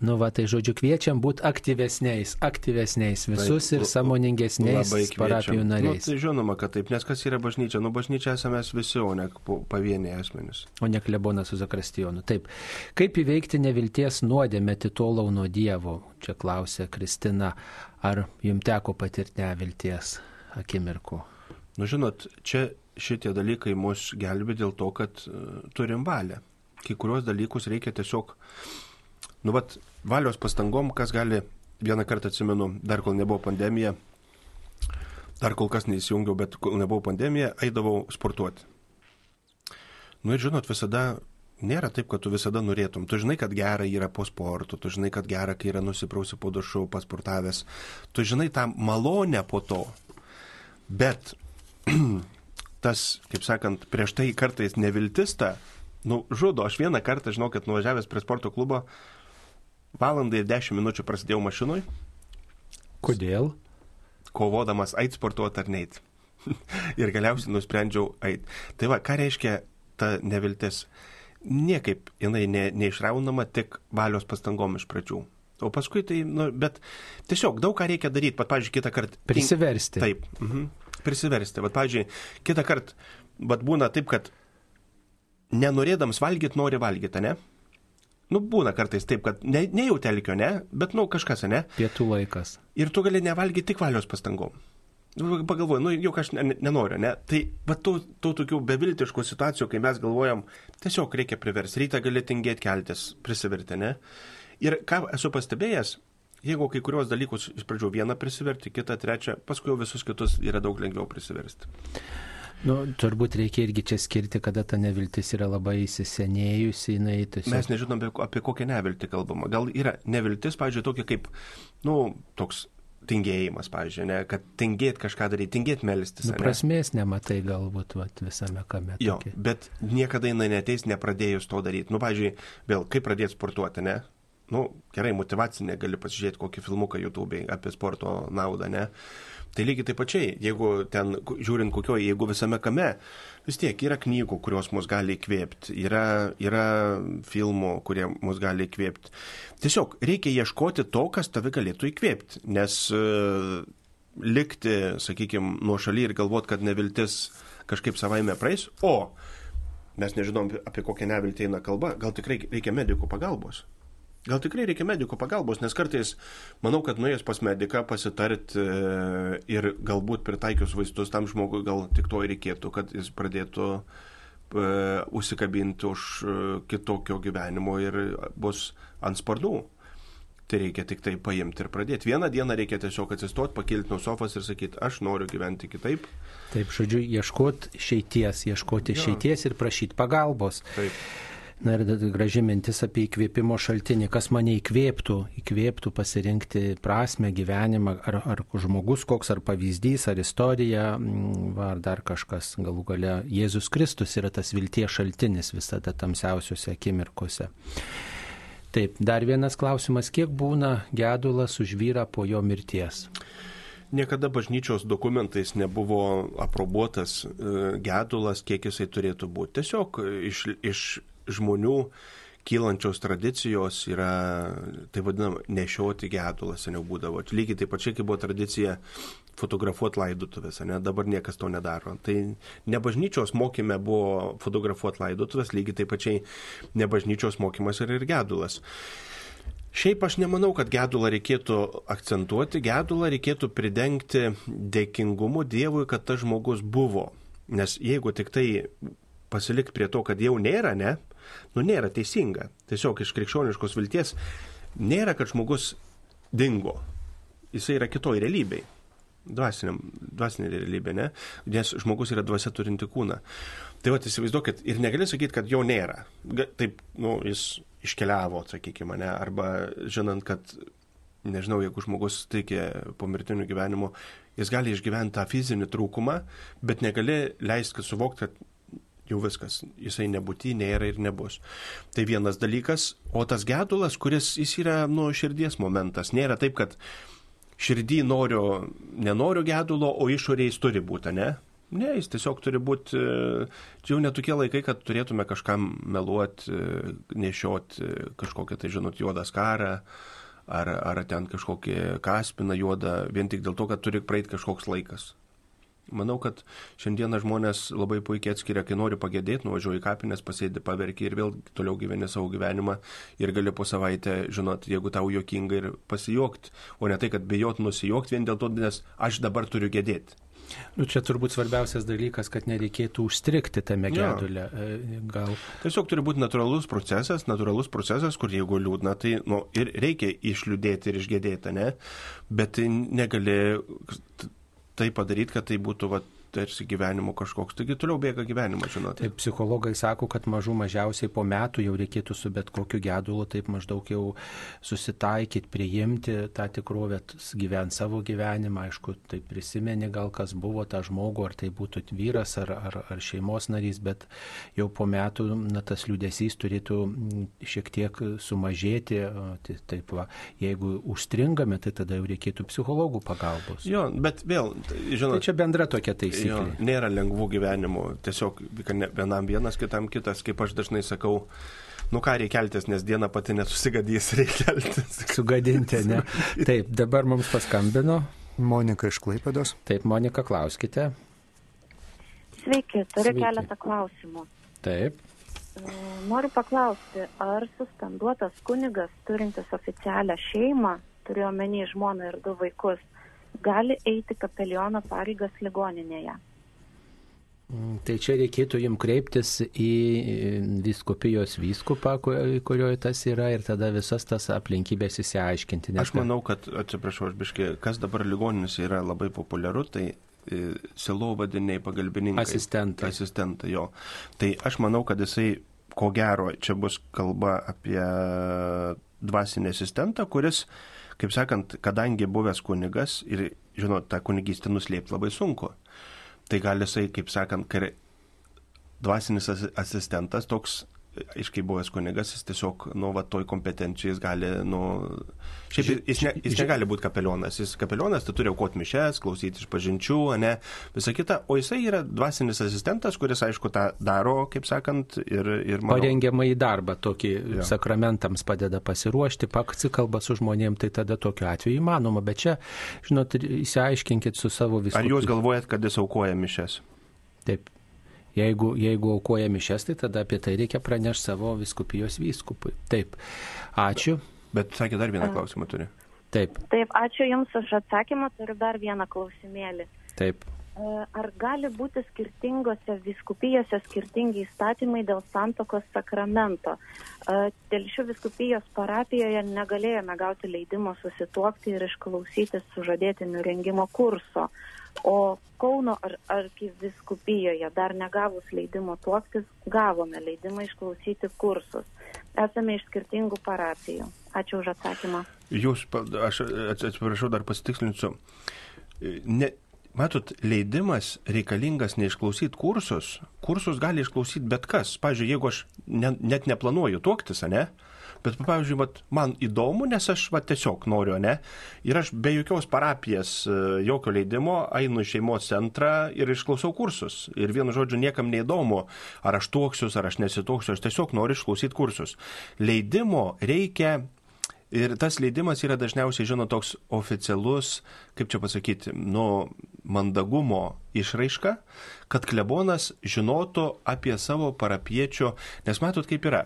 Nu, va, tai žodžiu, kviečiam būti aktyvesniais, aktyvesniais visus taip, ir samoningesniais parapijų nu, nariais. Nu, tai žinoma, kad taip, nes kas yra bažnyčia? Nu, bažnyčia esame visi, o ne pavieniai asmenys. O ne klebonas su zakrastijonu. Taip. Kaip įveikti nevilties nuodėmę titolau nuo Dievo? Čia klausė Kristina. Ar jums teko patirti nevilties akimirkų? Nu, žinot, čia šitie dalykai mus gelbė dėl to, kad uh, turim valią. Kai kurios dalykus reikia tiesiog, nu, vat, valios pastangom, kas gali, vieną kartą atsimenu, dar kol nebuvo pandemija, dar kol kas neįsijungiau, bet kol nebuvo pandemija, eidavau sportuoti. Nu ir žinot, visada nėra taip, kad tu visada norėtum. Tu žinai, kad gera yra po sporto, tu žinai, kad gera, kai yra nusiprausi po dušu, pasportavęs. Tu žinai tą malonę po to. Bet tas, kaip sakant, prieš tai kartais neviltis ta, nu, žudo. Aš vieną kartą, žinau, kad nuvažiavęs prie sporto klubo, valandą ir dešimt minučių prasidėjau mašinui. Kodėl? Kovodamas ait sportuoti ar neit. ir galiausiai nusprendžiau ait. Tai va, ką reiškia ta neviltis? Niekaip jinai ne, neišraunama tik valios pastangom iš pradžių. O paskui tai, nu, bet tiesiog daug ką reikia daryti, pat, pavyzdžiui, kitą kartą. Prisiversti. Taip. Mhm prisiversti. Vat, pavyzdžiui, kitą kartą, vat būna taip, kad nenorėdams valgyti, nori valgyti, ne? Nu, būna kartais taip, kad ne, ne jau telkio, ne, bet, nu, kažkas, ne. Pietų laikas. Ir tu gali nevalgyti tik valios pastangom. Nu, Pagalvoju, nu, juk aš ne, ne- nenoriu, ne. Tai, va, tų, tų tokių beviltiškų situacijų, kai mes galvojam, tiesiog reikia priversti, rytą gali tingėti keltis, prisiverti, ne. Ir ką esu pastebėjęs, jeigu kai kurios dalykus iš pradžių vieną prisiverti, kitą, trečią, paskui jau visus kitus yra daug lengviau prisiversti. Nu, turbūt reikia irgi čia skirti, kada ta neviltis yra labai įsisenėjusi, jinai tiesiog... Mes nežinom, apie, apie kokią neviltį kalbama. Gal yra neviltis, pavyzdžiui, tokia kaip, nu, toks tingėjimas, pavyzdžiui, ne, kad tingėt kažką daryti, tingėt melstis. Nu, prasmės nematai galbūt vat, visame kame. Jo, tokia. bet niekada jinai neteis nepradėjus to daryti. Nu, pavyzdžiui, vėl, kaip pradėti sportuoti, ne? Nu, gerai, motivacinė, gali pasižiūrėti kokį filmuką YouTube apie sporto naudą, ne? Tai lygiai taip pačiai, jeigu ten, žiūrint kokioje, jeigu visame kame, vis tiek yra knygų, kurios mus gali įkvėpti, yra, yra filmų, kurie mus gali įkvėpti. Tiesiog reikia ieškoti to, kas tave galėtų įkvėpti, nes e, likti, sakykime, nuo šaly ir galvoti, kad neviltis kažkaip savaime praeis, o mes nežinom, apie kokią neviltį eina kalba, gal tikrai reikia medikų pagalbos. Gal tikrai reikia medikų pagalbos, nes kartais manau, kad nuėjęs pas mediką pasitarti e, ir galbūt pritaikius vaistus tam žmogui, gal tik to ir reikėtų, kad jis pradėtų e, užsikabinti už e, kitokio gyvenimo ir bus ant sparnų. Tai reikia tik tai paimti ir pradėti. Vieną dieną reikia tiesiog atsistoti, pakilti nuo sofos ir sakyti, aš noriu gyventi kitaip. Taip, žodžiu, ieškoti išeities, ieškoti išeities ir prašyti pagalbos. Taip. Na ir graži mintis apie įkvėpimo šaltinį, kas mane įkvėptų, įkvėptų pasirinkti prasme gyvenimą, ar, ar žmogus koks, ar pavyzdys, ar istorija, mm, va, ar dar kažkas. Galų gale Jėzus Kristus yra tas vilties šaltinis visada tamsiausiuose akimirkose. Taip, dar vienas klausimas, kiek būna gedulas už vyrą po jo mirties? Niekada bažnyčios dokumentais nebuvo aprobuotas e, gedulas, kiek jisai turėtų būti. Tiesiog iš, iš žmonių kylančios tradicijos yra, tai vadinama, nešioti gedulą seniau būdavo. Lygiai taip pačiai, kaip buvo tradicija fotografuoti laidotuvės, ne? dabar niekas to nedaro. Tai ne bažnyčios mokyme buvo fotografuoti laidotuvės, lygiai taip pačiai ne bažnyčios mokymas yra ir gedulas. Šiaip aš nemanau, kad gedulą reikėtų akcentuoti, gedulą reikėtų pridengti dėkingumu Dievui, kad tas žmogus buvo. Nes jeigu tik tai pasilikti prie to, kad jau nėra, ne, nu nėra teisinga. Tiesiog iš krikščioniškos vilties nėra, kad žmogus dingo. Jisai yra kitoj realybėj. Dvasiniam, dvasinė realybė, ne? Nes žmogus yra dvasia turinti kūną. Tai va, įsivaizduokit, ir negali sakyti, kad jo nėra. Taip, nu, jis iškeliavo, sakykime, ne? Arba žinant, kad, nežinau, jeigu žmogus teikia po mirtinių gyvenimo, jis gali išgyventi tą fizinį trūkumą, bet negali leisti, suvokti, kad jau viskas, jisai nebūti, nėra ir nebus. Tai vienas dalykas, o tas gedulas, kuris jis yra nuo širdies momentas, nėra taip, kad širdį noriu, nenoriu gedulo, o išorėje jis turi būti, ne? Ne, jis tiesiog turi būti, e, čia jau netokie laikai, kad turėtume kažkam meluoti, nešioti kažkokią, tai žinot, juodą skarą, ar, ar ten kažkokį kaspiną juodą, vien tik dėl to, kad turi praeiti kažkoks laikas. Manau, kad šiandieną žmonės labai puikiai atskiria, kai nori pagėdėti, nuvažiuoji į kapines, pasėdi, paverki ir vėl toliau gyveni savo gyvenimą ir gali po savaitę, žinot, jeigu tau juokinga ir pasijuokti, o ne tai, kad bijot nusijuokti vien dėl to, nes aš dabar turiu gėdėti. Nu, čia turbūt svarbiausias dalykas, kad nereikėtų užstrikti tame gedulė. E, Gal Tiesiog turi būti natūralus procesas, natūralus procesas, kur jeigu liūdna, tai nu, ir reikia išliūdėti ir išgėdėti, ne? Bet negali tai padaryti, kad tai būtų va, tarsi gyvenimo kažkoks. Taigi toliau bėga gyvenimas, žinot. Taip, psichologai sako, kad mažų mažiausiai po metų jau reikėtų su bet kokiu gedulu taip maždaug jau susitaikyti, priimti tą tikrovę, gyventi savo gyvenimą, aišku, tai prisimeni gal kas buvo tą žmogų, ar tai būtų vyras ar, ar, ar šeimos narys, bet jau po metų na, tas liūdėsys turėtų šiek tiek sumažėti. tai Taip, va, jeigu užstringame, tai tada jau reikėtų psichologų pagalbos. Jo, bet vėl, tai, žinot, Tai čia bendra tokia taisyklė. Jo, nėra lengvų gyvenimų, tiesiog vienam vienas, kitam kitas, kaip aš dažnai sakau, nu ką reikia keltis, nes diena pati nesusigadys, reikia keltis. Sugadinti, ne? Taip, dabar mums paskambino. Monika iš Klaipėdos. Taip, Monika, klauskite. Sveiki, turiu Sveiki. keletą klausimų. Taip, Noriu paklausti, ar suspenduotas kunigas turintis oficialią šeimą, turiuomenį žmoną ir du vaikus, gali eiti kapeliono pareigas ligoninėje? Mm, tai čia reikėtų jums kreiptis į viskupijos vyskupą, kurioje tas yra ir tada visas tas aplinkybės įsiaiškinti. Aš manau, kad, atsiprašau, aš biškai, kas dabar ligoninės yra labai populiaru, tai e, silovadiniai pagalbininkai. Asistentai. Asistentai, jo. Tai aš manau, kad jisai, ko gero, čia bus kalba apie dvasinį asistentą, kuris, kaip sakant, kadangi buvęs kunigas ir, žinot, tą kunigystę nuslėpti labai sunku tai gali jisai, kaip sakant, dvasinis asistentas toks aiškiai buvęs kunigas, jis tiesiog, nu, va, toj kompetencijai jis gali, nu, šiaip jis, ne, jis negali būti kapelionas. Jis kapelionas, tai turi aukoti mišes, klausyti iš pažinčių, ne, visa kita. O jisai yra dvasinis asistentas, kuris, aišku, tą daro, kaip sakant, ir... ir manau, Parengiamą į darbą tokį ja. sakramentams padeda pasiruošti, paksikalba su žmonėm, tai tada tokiu atveju įmanoma. Bet čia, žinot, įsiaiškinkit su savo visų. Ar jūs galvojat, kad jis aukoja mišes? Taip. Jeigu, jeigu aukoja mišes, tai tada apie tai reikia pranešti savo viskupijos vyskupui. Taip. Ačiū. Bet sakė, dar vieną klausimą turi. Taip. Taip, ačiū Jums už atsakymą, turiu dar vieną klausimėlį. Taip. E, ar gali būti skirtingose viskupijose skirtingi įstatymai dėl santokos sakramento? Telšių viskupijos parapijoje negalėjome gauti leidimo susituokti ir išklausyti sužadėtinių rengimo kurso. O Kauno ar arkiviskupijoje dar negavus leidimo tuoktis, gavome leidimą išklausyti kursus. Esame iš skirtingų parapijų. Ačiū už atsakymą. Jūs, aš atsiprašau, dar pasitikslinsiu. Ne, matot, leidimas reikalingas neišklausyti kursus. Kursus gali išklausyti bet kas. Pavyzdžiui, jeigu aš ne, net neplanuoju tuoktis, ne? Bet, pavyzdžiui, vat, man įdomu, nes aš vat, tiesiog noriu, ne? Ir aš be jokios parapijas, e, jokio leidimo einu į šeimos centrą ir išklausau kursus. Ir vienu žodžiu, niekam neįdomu, ar aš tuoksius, ar aš nesituoksiu, aš tiesiog noriu išklausyti kursus. Leidimo reikia Ir tas leidimas yra dažniausiai, žinot, toks oficialus, kaip čia pasakyti, nu, mandagumo išraiška, kad klebonas žinotų apie savo parapiečio, nes matot, kaip yra.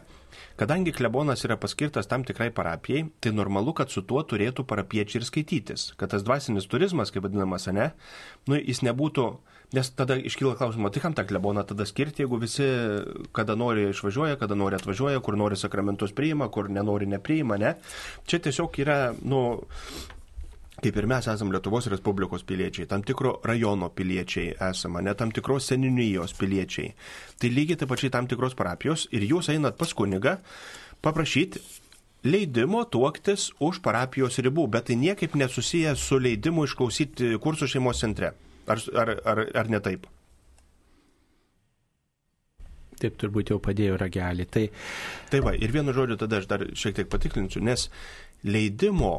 Kadangi klebonas yra paskirtas tam tikrai parapijai, tai normalu, kad su tuo turėtų parapiečiai ir skaitytis. Kad tas dvasinis turizmas, kaip vadinamas, ne, nu, jis nebūtų, nes tada iškyla klausimas, tai kam tą kleboną tada skirti, jeigu visi, kada nori išvažiuoja, kada nori atvažiuoja, kur nori sakramentus priima, kur nenori nepriima, ne. Čia tiesiog yra, nu, kaip ir mes esame Lietuvos Respublikos piliečiai, tam tikro rajono piliečiai esame, ne tam tikros seninijos piliečiai. Tai lygiai taip pačiai tam tikros parapijos ir jūs einat pas kunigą paprašyti leidimo tuoktis už parapijos ribų, bet tai niekaip nesusiję su leidimu išklausyti kursų šeimos centre. Ar, ar, ar, ar ne taip? Taip turbūt jau padėjo ragelį. Tai... tai va, ir vienu žodžiu tada aš dar šiek tiek patikrinsiu, nes leidimo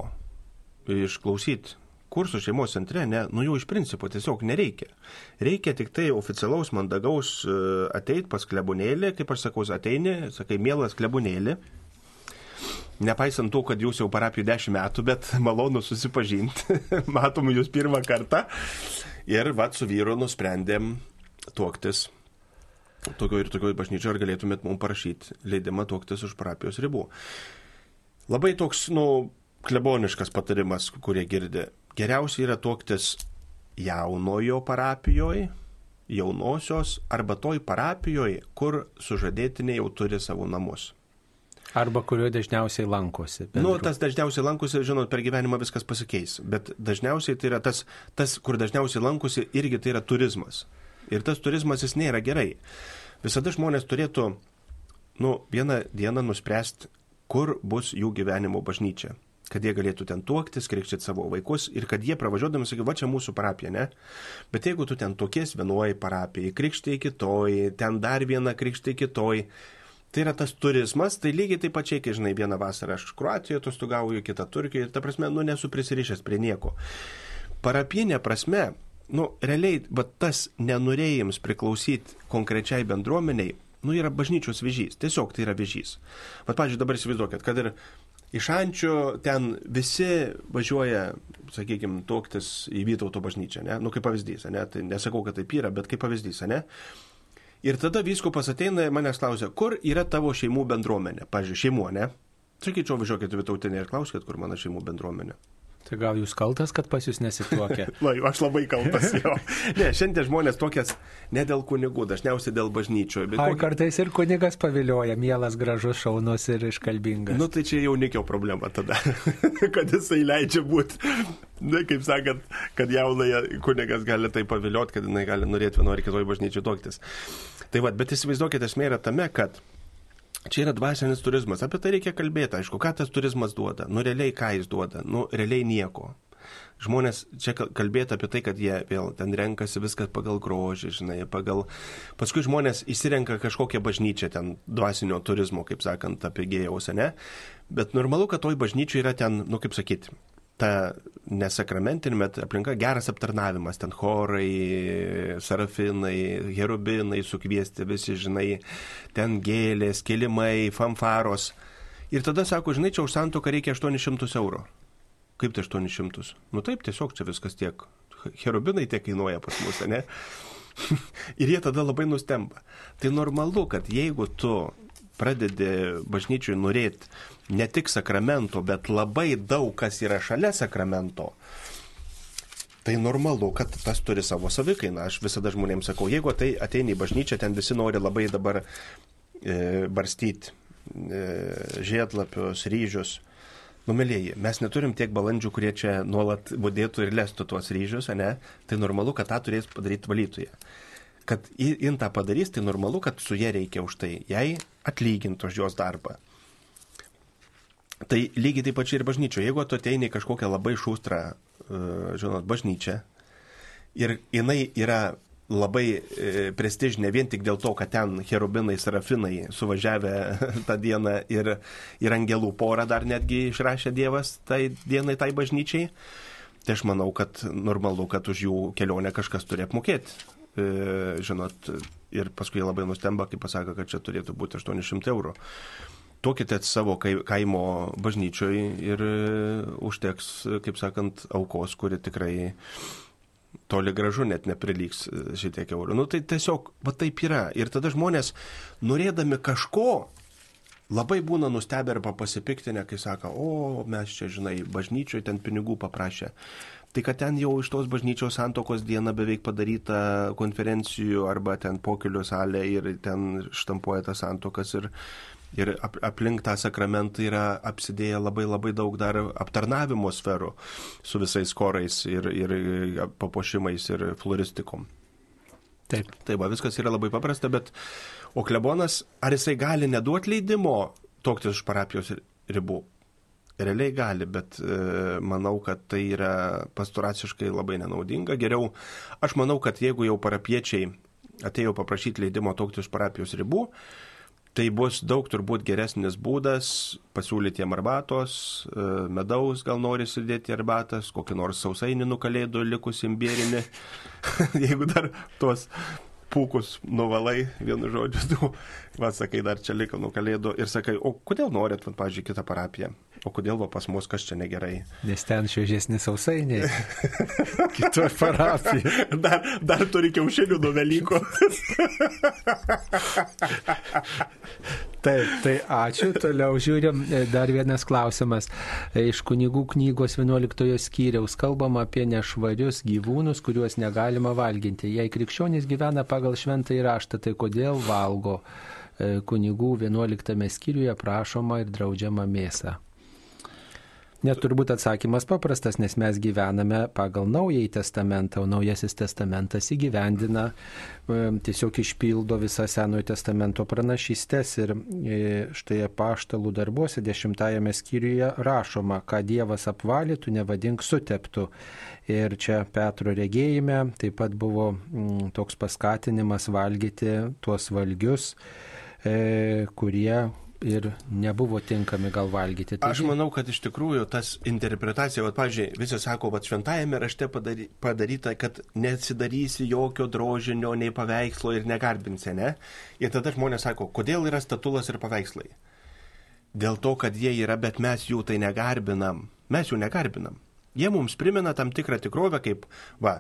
išklausyti kursų šeimos centre, ne, nu jau iš principo tiesiog nereikia. Reikia tik tai oficialaus, mandagaus e, ateit pas klebunėlį, kaip aš sakau, ateini, sakai, mielas klebunėlį. Nepaisant to, kad jūs jau parapijų dešimt metų, bet malonu susipažinti, matom jūs pirmą kartą. Ir vad su vyru nusprendėm tuoktis tokio ir tokio bažnyčio, ar galėtumėt mums parašyti leidimą tuoktis už parapijos ribų. Labai toks, nu, kleboniškas patarimas, kurie girdė. Geriausia yra tuoktis jaunojo parapijoje, jaunosios arba toj parapijoje, kur sužadėtiniai jau turi savo namus. Arba kurioje dažniausiai lankosi. Bendru. Nu, tas dažniausiai lankosi, žinot, per gyvenimą viskas pasikeis. Bet dažniausiai tai yra tas, tas, kur dažniausiai lankosi, irgi tai yra turizmas. Ir tas turizmas jis nėra gerai. Visada žmonės turėtų, nu, vieną dieną nuspręsti, kur bus jų gyvenimo bažnyčia kad jie galėtų ten tuoktis, krikštyti savo vaikus ir kad jie pravažiuodami sakytų, va čia mūsų parapija, ne? Bet jeigu tu ten tokies vienoj parapijai, krikštai kitoj, ten dar viena krikštai kitoj, tai yra tas turizmas, tai lygiai taip pačiai, kai žinai, vieną vasarą aš Kroatijoje atostogauju, kitą Turkijoje, ta prasme, nu nesu prisirišęs prie nieko. Parapinė prasme, nu realiai, bet tas nenorėjims priklausyti konkrečiai bendruomeniai, nu yra bažnyčios vėžys, tiesiog tai yra vėžys. Bet, pavyzdžiui, dabar įsivaizduokit, kad ir Iš Ančių ten visi važiuoja, sakykime, tuoktis į Vytauto bažnyčią, ne? Nu, kaip pavyzdys, ne? Tai nesakau, kad taip yra, bet kaip pavyzdys, ne? Ir tada viskupas ateina ir manęs klausia, kur yra tavo šeimų bendruomenė? Pavyzdžiui, šeimų, ne? Sakyčiau, važiuokit į tautinę ir klauskit, kur mano šeimų bendruomenė. Tai gal jūs kaltas, kad pas jūs nesituokia? Na, aš labai kaltas jo. Ne, šiandien žmonės tokias ne dėl kunigų, dažniausiai dėl bažnyčio. Bet Ai, kokį... kartais ir kunigas pavilioja, mielas, gražus, šaunus ir iškalbingas. Nu, tai čia jaunikio problema tada, kad jisai leidžia būti, na, kaip sakant, kad jaunai kunigas gali tai pavilioti, kad jinai gali norėti vienoje ar kitoje bažnyčioje tuoktis. Tai vad, bet įsivaizduokite, esmė yra tame, kad Čia yra dvasinis turizmas, apie tai reikia kalbėti, aišku, ką tas turizmas duoda, nu realiai ką jis duoda, nu realiai nieko. Žmonės čia kalbėti apie tai, kad jie vėl ten renkasi viskas pagal grožį, žinai, pagal... Paskui žmonės įsirenka kažkokią bažnyčią ten dvasinio turizmo, kaip sakant, apie gėjaus, ne? Bet normalu, kad toj bažnyčiai yra ten, nu kaip sakyti, ta nesakramentinė, bet aplinka geras aptarnavimas, ten chorai, sarafinai, herubinai sukviesti visi, žinai, ten gėlės, kilimai, fanfaros. Ir tada sako, žinai, čia už santoką reikia 800 eurų. Kaip tai 800? Nu taip, tiesiog čia viskas tiek. Herubinai tiek kainuoja pas mus, ne? Ir jie tada labai nustemba. Tai normalu, kad jeigu tu pradedi bažnyčiui norėti ne tik sakramento, bet labai daug kas yra šalia sakramento, tai normalu, kad tas turi savo savikainą. Aš visada žmonėms sakau, jeigu tai ateini į bažnyčią, ten visi nori labai dabar e, barstyti e, žiedlapius, ryžius. Numėlėjai, mes neturim tiek balandžių, kurie čia nuolat būdėtų ir lestų tuos ryžius, ne? Tai normalu, kad tą turės padaryti valytoje kad jin tą padarys, tai normalu, kad su jie reikia už tai, jai atlyginti už jos darbą. Tai lygiai taip pačiai ir bažnyčioje. Jeigu tu ateini kažkokią labai šūstrą, uh, žinot, bažnyčią ir jinai yra labai e, prestižinė vien tik dėl to, kad ten cherubinai, serafinai suvažiavę tą dieną ir, ir angelų porą dar netgi išrašė Dievas tai dienai, tai bažnyčiai, tai aš manau, kad normalu, kad už jų kelionę kažkas turi apmokėti. E, žinot, ir paskui labai nustemba, kai pasako, kad čia turėtų būti 800 eurų. Tuokite savo kaimo bažnyčioj ir e, užteks, kaip sakant, aukos, kuri tikrai toli gražu net neprilygs e, šitiek eurų. Nu tai tiesiog, va taip yra. Ir tada žmonės, norėdami kažko, labai būna nustebę arba pasipiktinę, kai sako, o mes čia, žinai, bažnyčioje ten pinigų paprašė. Tai kad ten jau iš tos bažnyčios santokos diena beveik padaryta konferencijų arba ten pokelių salė ir ten štampuoja tas santokas ir, ir aplink tą sakramentą yra apsidėję labai labai daug dar aptarnavimo sferų su visais korais ir, ir papuošimais ir floristikom. Taip. Taip, va, viskas yra labai paprasta, bet o klebonas, ar jisai gali neduoti leidimo toktis už parapijos ribų? Realiai gali, bet e, manau, kad tai yra pasturaciškai labai nenaudinga. Geriau, aš manau, kad jeigu jau parapiečiai atėjo paprašyti leidimo tokti už parapijos ribų, tai bus daug turbūt geresnis būdas pasiūlyti jiem arbatos, e, medaus gal nori sudėti arbatas, kokį nors sausainį nukalėdų likus imbėrinį, jeigu dar tuos pūkus nuvalai, vienu žodžiu, tu, va, sakai, dar čia liko nuo kalėdų ir sakai, o kodėl norit, va, pažiūrėjau, kitą parapiją? O kodėl va pas mus kas čia negerai? Nes ten šviežesni sausainiai. Kitoje parapijoje. Dar, dar turi kiaušinių nuo Velykų. Taip, tai ačiū. Toliau žiūrim. E, dar vienas klausimas. E, iš kunigų knygos 11 skyriaus kalbama apie nešvarius gyvūnus, kuriuos negalima valginti. Jei krikščionys gyvena pagal šventą įraštą, tai kodėl valgo? E, kunigų 11 skyriuje prašoma ir draudžiama mėsa. Net turbūt atsakymas paprastas, nes mes gyvename pagal Naująjį testamentą, o Naujasis testamentas įgyvendina, tiesiog išpildo visą Senojo testamento pranašystės ir e, štai paštalų darbuose dešimtajame skyriuje rašoma, ką Dievas apvalė, tu nevadink suteptų. Ir čia Petro regėjime taip pat buvo toks paskatinimas valgyti tuos valgius, e, kurie ir nebuvo tinkami gal valgyti. Taigi... Aš manau, kad iš tikrųjų tas interpretacija, va, pažiūrėjau, visi sako, va, šventajame rašte padary, padaryta, kad neatsidarysi jokio drožinio nei paveikslo ir negarbinsi, ne? Ir tada žmonės sako, kodėl yra statulas ir paveikslai? Dėl to, kad jie yra, bet mes jų tai negarbinam. Mes jų negarbinam. Jie mums primena tam tikrą tikrovę, kaip, va,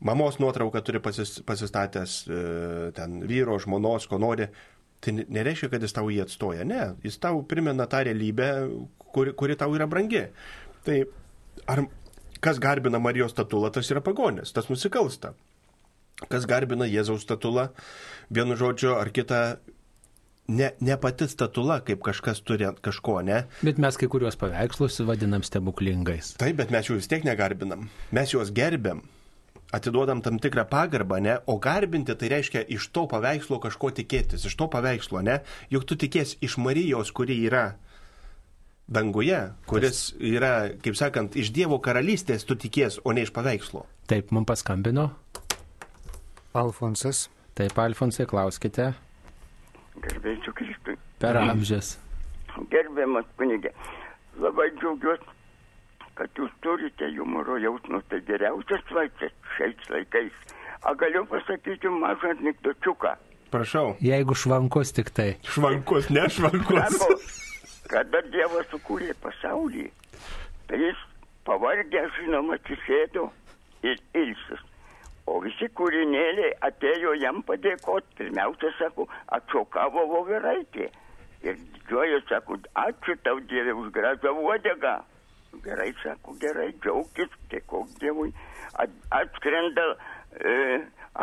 mamos nuotrauką turi pasis, pasistatęs e, ten vyro, žmonos, ko nori, tai nereiškia, kad jis tau jį atstoja. Ne, jis tau primena tą realybę, kuri, kuri tau yra brangi. Tai ar kas garbina Marijos statulą, tas yra pagonis, tas nusikalsta. Kas garbina Jėzaus statulą, vienu žodžiu ar kitą ne, ne pati statula, kaip kažkas turi kažko, ne? Bet mes kai kuriuos paveikslus vadinam stebuklingais. Taip, bet mes jų vis tiek negarbinam. Mes juos gerbiam, atiduodam tam tikrą pagarbą, ne? O garbinti tai reiškia iš to paveikslo kažko tikėtis, iš to paveikslo, ne? Juk tu tikės iš Marijos, kuri yra danguje, kuris yra, kaip sakant, iš Dievo karalystės tu tikės, o ne iš paveikslo. Taip, mums paskambino. Alfonsas. Taip, Alfonsai, klauskite. Garbėsiu Kristui. Per amžius. Gerbiamas kunigė, labai džiaugiuosi, kad jūs turite humoro jausmą, tai geriausias vaistas šiais laikais. A galiu pasakyti mažą anekdočiuką. Prašau. Jeigu švankus tik tai. Švankus, ne švankus. Sako, kada Dievas sukūrė pasaulį, tai jis pavargęs, žinoma, atsisėdo ir ilsis. O visi kūrinėliai atėjo jam padėkoti. Pirmiausia, sako, atšokavo voveraitė. Ir didžioji, sako, ačiū tau Dieve už gražią uodegą. Gerai, sako, gerai, džiaugtis, dėkok Dievui. At, atskrenda, e,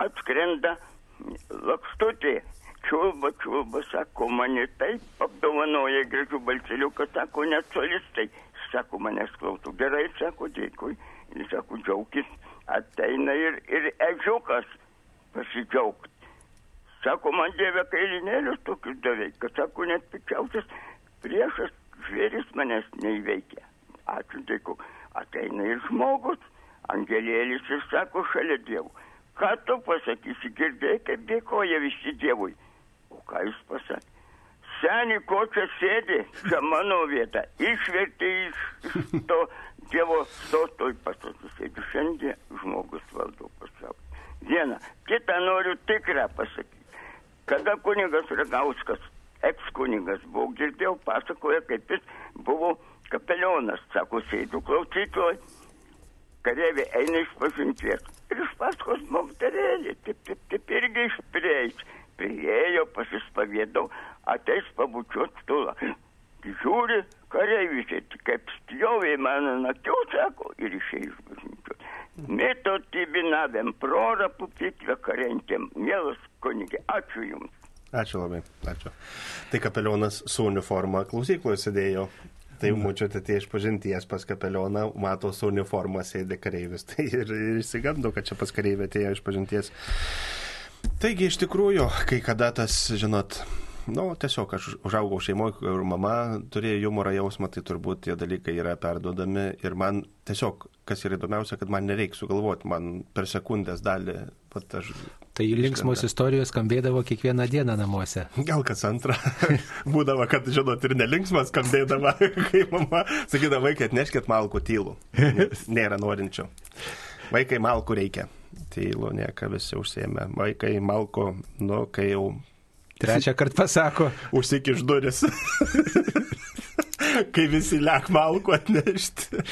atskrenda lakstutė. Čiulba, čiulba, sako, mane taip apdovanoja gražių balselių, kad sako, net solistai. Sako, manęs klauso. Gerai, sako, dėkui. Ir sako, džiaugtis ateina ir, ir ežiukas pasidžiaugti. Sako, man dievė kailinėlius tokius davė, kad sako, net pikčiausias priešas žvėris manęs neįveikia. Ačiū dėku. Ateina ir žmogus, angelėlis ir sako šalia dievų. Ką tu pasakysi, girdėjai, kaip dėkoja visi dievui. O ką jis pasakė? Seniai, ko čia sėdi, čia mano vieta. Išvertė iš, iš to Dievo sosto į pastatus. Jeigu šiandien žmogus valdo pasaulį. Viena. Kita noriu tikrą pasakyti. Kada kunigas Ragauskas, ekskunigas buvo, girdėjau, pasakoja, kaip jis buvo kapelionas. Sako, sėdų klausytoj, kareiviai eina iš pažinties. Ir iš paskos momterėlį, taip, taip, taip irgi išprieis. Priėjo, pasispavėdau, ateis pabučiuot stulą. Žiūri, kareivis, kaip spjovė mano naktiau, sako, ir išėjai iš bažnyčios. Mėto tibinavėm, prorą pupitvę karentėm. Mielas kunigė, ačiū Jums. Ačiū labai, ačiū. Tai kapelionas su uniforma klausykloje sėdėjo. Tai mučiate tie iš pažinties pas kapelioną, mato su uniforma sėdė kareivis. Tai ir, ir įsigando, kad čia pas kareivį atėjo iš pažinties. Taigi iš tikrųjų, kai kada tas, žinot, nu, tiesiog aš užaugau šeimoje, kur mama turėjo humoro jausmą, tai turbūt tie dalykai yra perduodami ir man tiesiog, kas yra įdomiausia, kad man nereikia sugalvoti, man per sekundės dalį, pat aš. Tai linksmos istorijos skambėdavo kiekvieną dieną namuose. Gal kas antrą. Būdavo, kad, žinot, ir nelinksmas skambėdavo, kai mama sakydavo, vaikai atneškit malkų tylų. Nėra norinčių. Vaikai malkų reikia. Tylų, nieka visi užsėmė. Vaikai malko, nu, kai jau Trečią kartą pasako. Užsikiš duris. kai visi lek malku atnešti.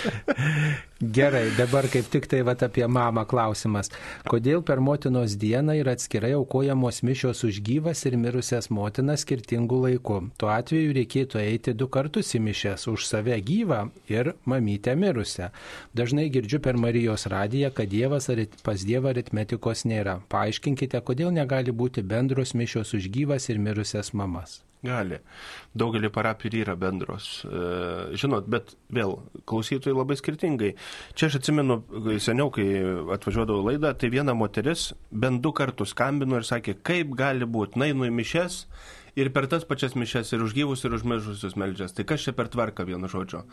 Gerai, dabar kaip tik tai vat, apie mamą klausimas. Kodėl per motinos dieną yra atskirai aukojamos mišios už gyvas ir mirusias motinas skirtingų laikų? Tuo atveju reikėtų eiti du kartus į mišes - už save gyvą ir mamytę mirusią. Dažnai girdžiu per Marijos radiją, kad dievas pas Dievą aritmetikos nėra. Paaiškinkite, kodėl negali būti bendros mišios už gyvas ir mirusias mamas. Gali. Daugelį parapijų yra bendros. Žinot, bet vėl, klausytojai labai skirtingai. Čia aš atsimenu, seniau, kai atvažiuodavau laidą, tai viena moteris bent du kartus skambino ir sakė, kaip gali būti, nainu į mišes ir per tas pačias mišes ir už gyvus, ir už miržusius meldžias. Tai kas čia per tvarką vienu žodžiu?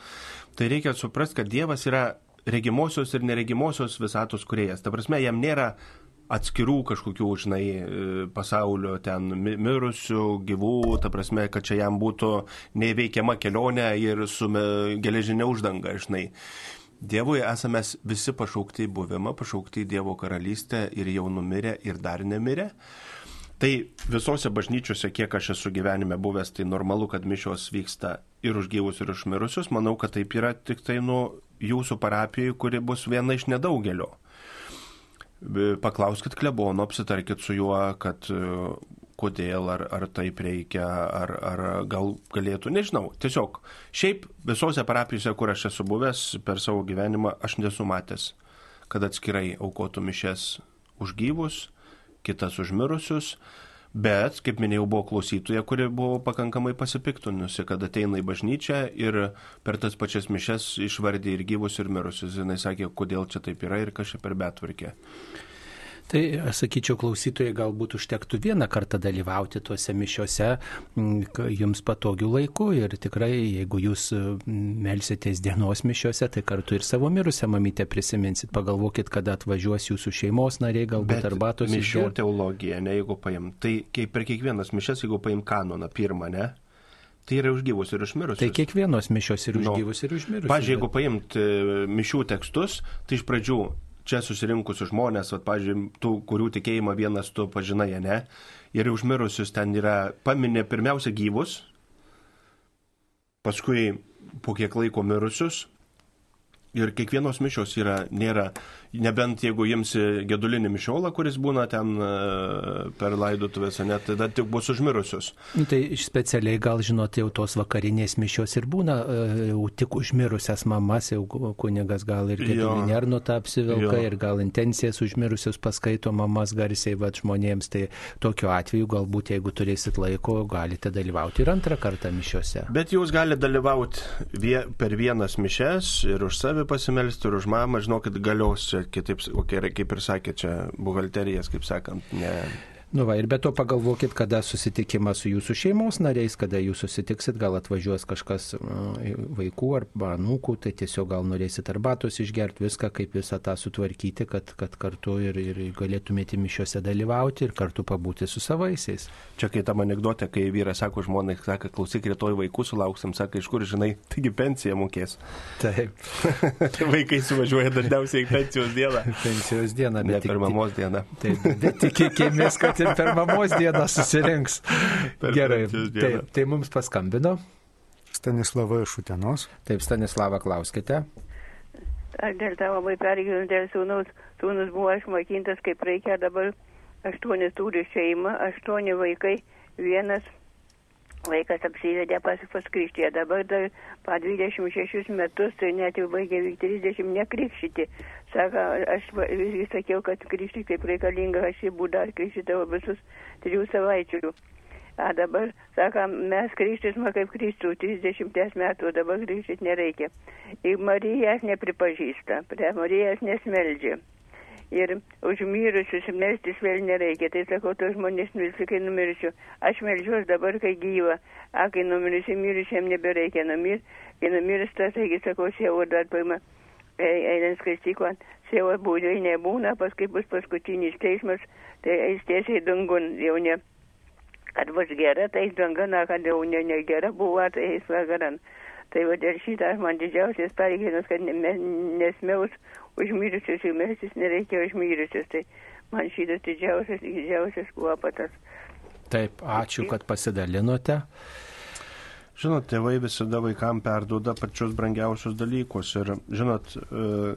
Tai reikia suprasti, kad Dievas yra regimosios ir neregimosios visatos kuriejas. Ta prasme, jam nėra atskirų kažkokių, žinai, pasaulio ten mirusių, gyvų, ta prasme, kad čia jam būtų neįveikiama kelionė ir su geležinė uždanga, žinai. Dievui esame visi pašaukti į buvimą, pašaukti į Dievo karalystę ir jau numirę ir dar nemirę. Tai visose bažnyčiose, kiek aš esu gyvenime buvęs, tai normalu, kad mišios vyksta ir už gyvus, ir už mirusius. Manau, kad taip yra tik tai nuo jūsų parapijai, kuri bus viena iš nedaugelio. Paklauskit klebono, apsitarkit su juo, kad e, kodėl, ar, ar taip reikia, ar, ar gal galėtų, nežinau. Tiesiog, šiaip visose parapijose, kur aš esu buvęs per savo gyvenimą, aš nesu matęs, kad atskirai aukotų mišes už gyvus, kitas už mirusius. Bet, kaip minėjau, buvo klausytoja, kuri buvo pakankamai pasipiktinusi, kad ateina į bažnyčią ir per tas pačias mišes išvardė ir gyvus, ir mirusius. Jis sakė, kodėl čia taip yra ir kas čia per betvarkė. Tai aš sakyčiau, klausytojai galbūt užtektų vieną kartą dalyvauti tuose mišiuose jums patogių laikų ir tikrai, jeigu jūs melsitės dienos mišiuose, tai kartu ir savo mirusią mamytę prisiminsit, pagalvokit, kada atvažiuos jūsų šeimos nariai, galbūt arbatos. Mišių išger... teologija, ne jeigu paim. Tai kaip per kiekvienas mišes, jeigu paim kanoną pirmą, ne? Tai yra užgyvus ir užmirusius. Tai kiekvienos mišios ir užgyvus no. ir užmirusius. Pavyzdžiui, jeigu paimt e, mišių tekstus, tai iš pradžių čia susirinkusius žmonės, vat, pažiūrėjau, tų, kurių tikėjimą vienas tu pažinai, ne? Ir užmirusius ten yra, paminė pirmiausia gyvus, paskui po kiek laiko mirusius. Ir kiekvienos mišios yra, nėra nebent jeigu imsi gedulinį mišiolą, kuris būna ten e, per laidotuvės, net tada tik bus užmirusius. Nu, tai specialiai gal žinot, jau tos vakarinės mišios ir būna e, jau tik užmirusias mamas, jau kunigas gal ir gedulinį arnotą apsivilka ir gal intencijas užmirusius paskaito mamas garsiai va žmonėms. Tai tokiu atveju galbūt jeigu turėsit laiko, galite dalyvauti ir antrą kartą mišiose. Bet jūs galite dalyvauti vie, per vienas mišes ir už save pasimelsti, ir už mamą, žinokit, galios čia kitaip, kaip ir sakė, čia buhalterijas, kaip sakant, ne, Nu va, ir be to pagalvokit, kada susitikimas su jūsų šeimos nariais, kada jūs susitiksit, gal atvažiuos kažkas vaikų arba anūkų, tai tiesiog gal norėsit arbatos išgerti, viską kaip visą tą sutvarkyti, kad, kad kartu ir, ir galėtumėte mišiuose dalyvauti ir kartu pabūti su savaisiais. Čia kai tam anegdote, kai vyras sako žmonai, sako, klausyk, rytoj vaikų sulauksim, sako, iš kur žinai, taigi pensiją mokės. Taip. tai vaikai suvažiuoja dažniausiai pensijos dieną. pensijos dieną, bet ne per mamos dieną. Taip, bet tikėkimės, kad ir per mamos dieną susirinks. Per Gerai, dieną. taip, tai mums paskambino. Stanislava iš Utenos. Taip, Stanislava, klauskite. Aš dėl to labai pergyvenu dėl sūnus. Sūnus buvo išmokintas, kaip reikia dabar. Aštuoni turi šeimą, aštuoni vaikai, vienas vaikas apsivedė pas, pas krikštį. Dabar dar po 26 metus, tai net jau baigė 30 nekrikštyti. Sako, aš visgi sakiau, kad krikštyti kaip reikalinga, aš į būdą krikštydavau visus trijų savaičių. A dabar, sako, mes krikštysime kaip Kristų, 30 metų, dabar krikštyti nereikia. Ir Marijas nepripažįsta, prie Marijas nesmeldžia. Ir už mirusius melstis vėl nereikia. Tai sakau, tos žmonės mirsi, kai numirsiu. Aš melžiuos dabar, kai gyva. A, kai numirsiu, mirusiam nebereikia numir. Kai numirsta, taigi sakau, sievo dar paima einant skaistyklą, sievo būdai nebūna, paskui bus paskutinis teismas, tai eis tiesiai dangun, jau ne, kad bus gera, tai eis dangan, kad jau ne, ne gera buvo, tai eis vagaran. Tai va dėl šitą man didžiausias pareiginas, kad nesmiaus užmirusius ir mestis nereikia užmirusius. Tai man šitas didžiausias, didžiausias kuopatas. Taip, ačiū, kad pasidalinote. Žinot, tėvai visada vaikam perduoda pačius brangiausius dalykus. Ir žinot, e,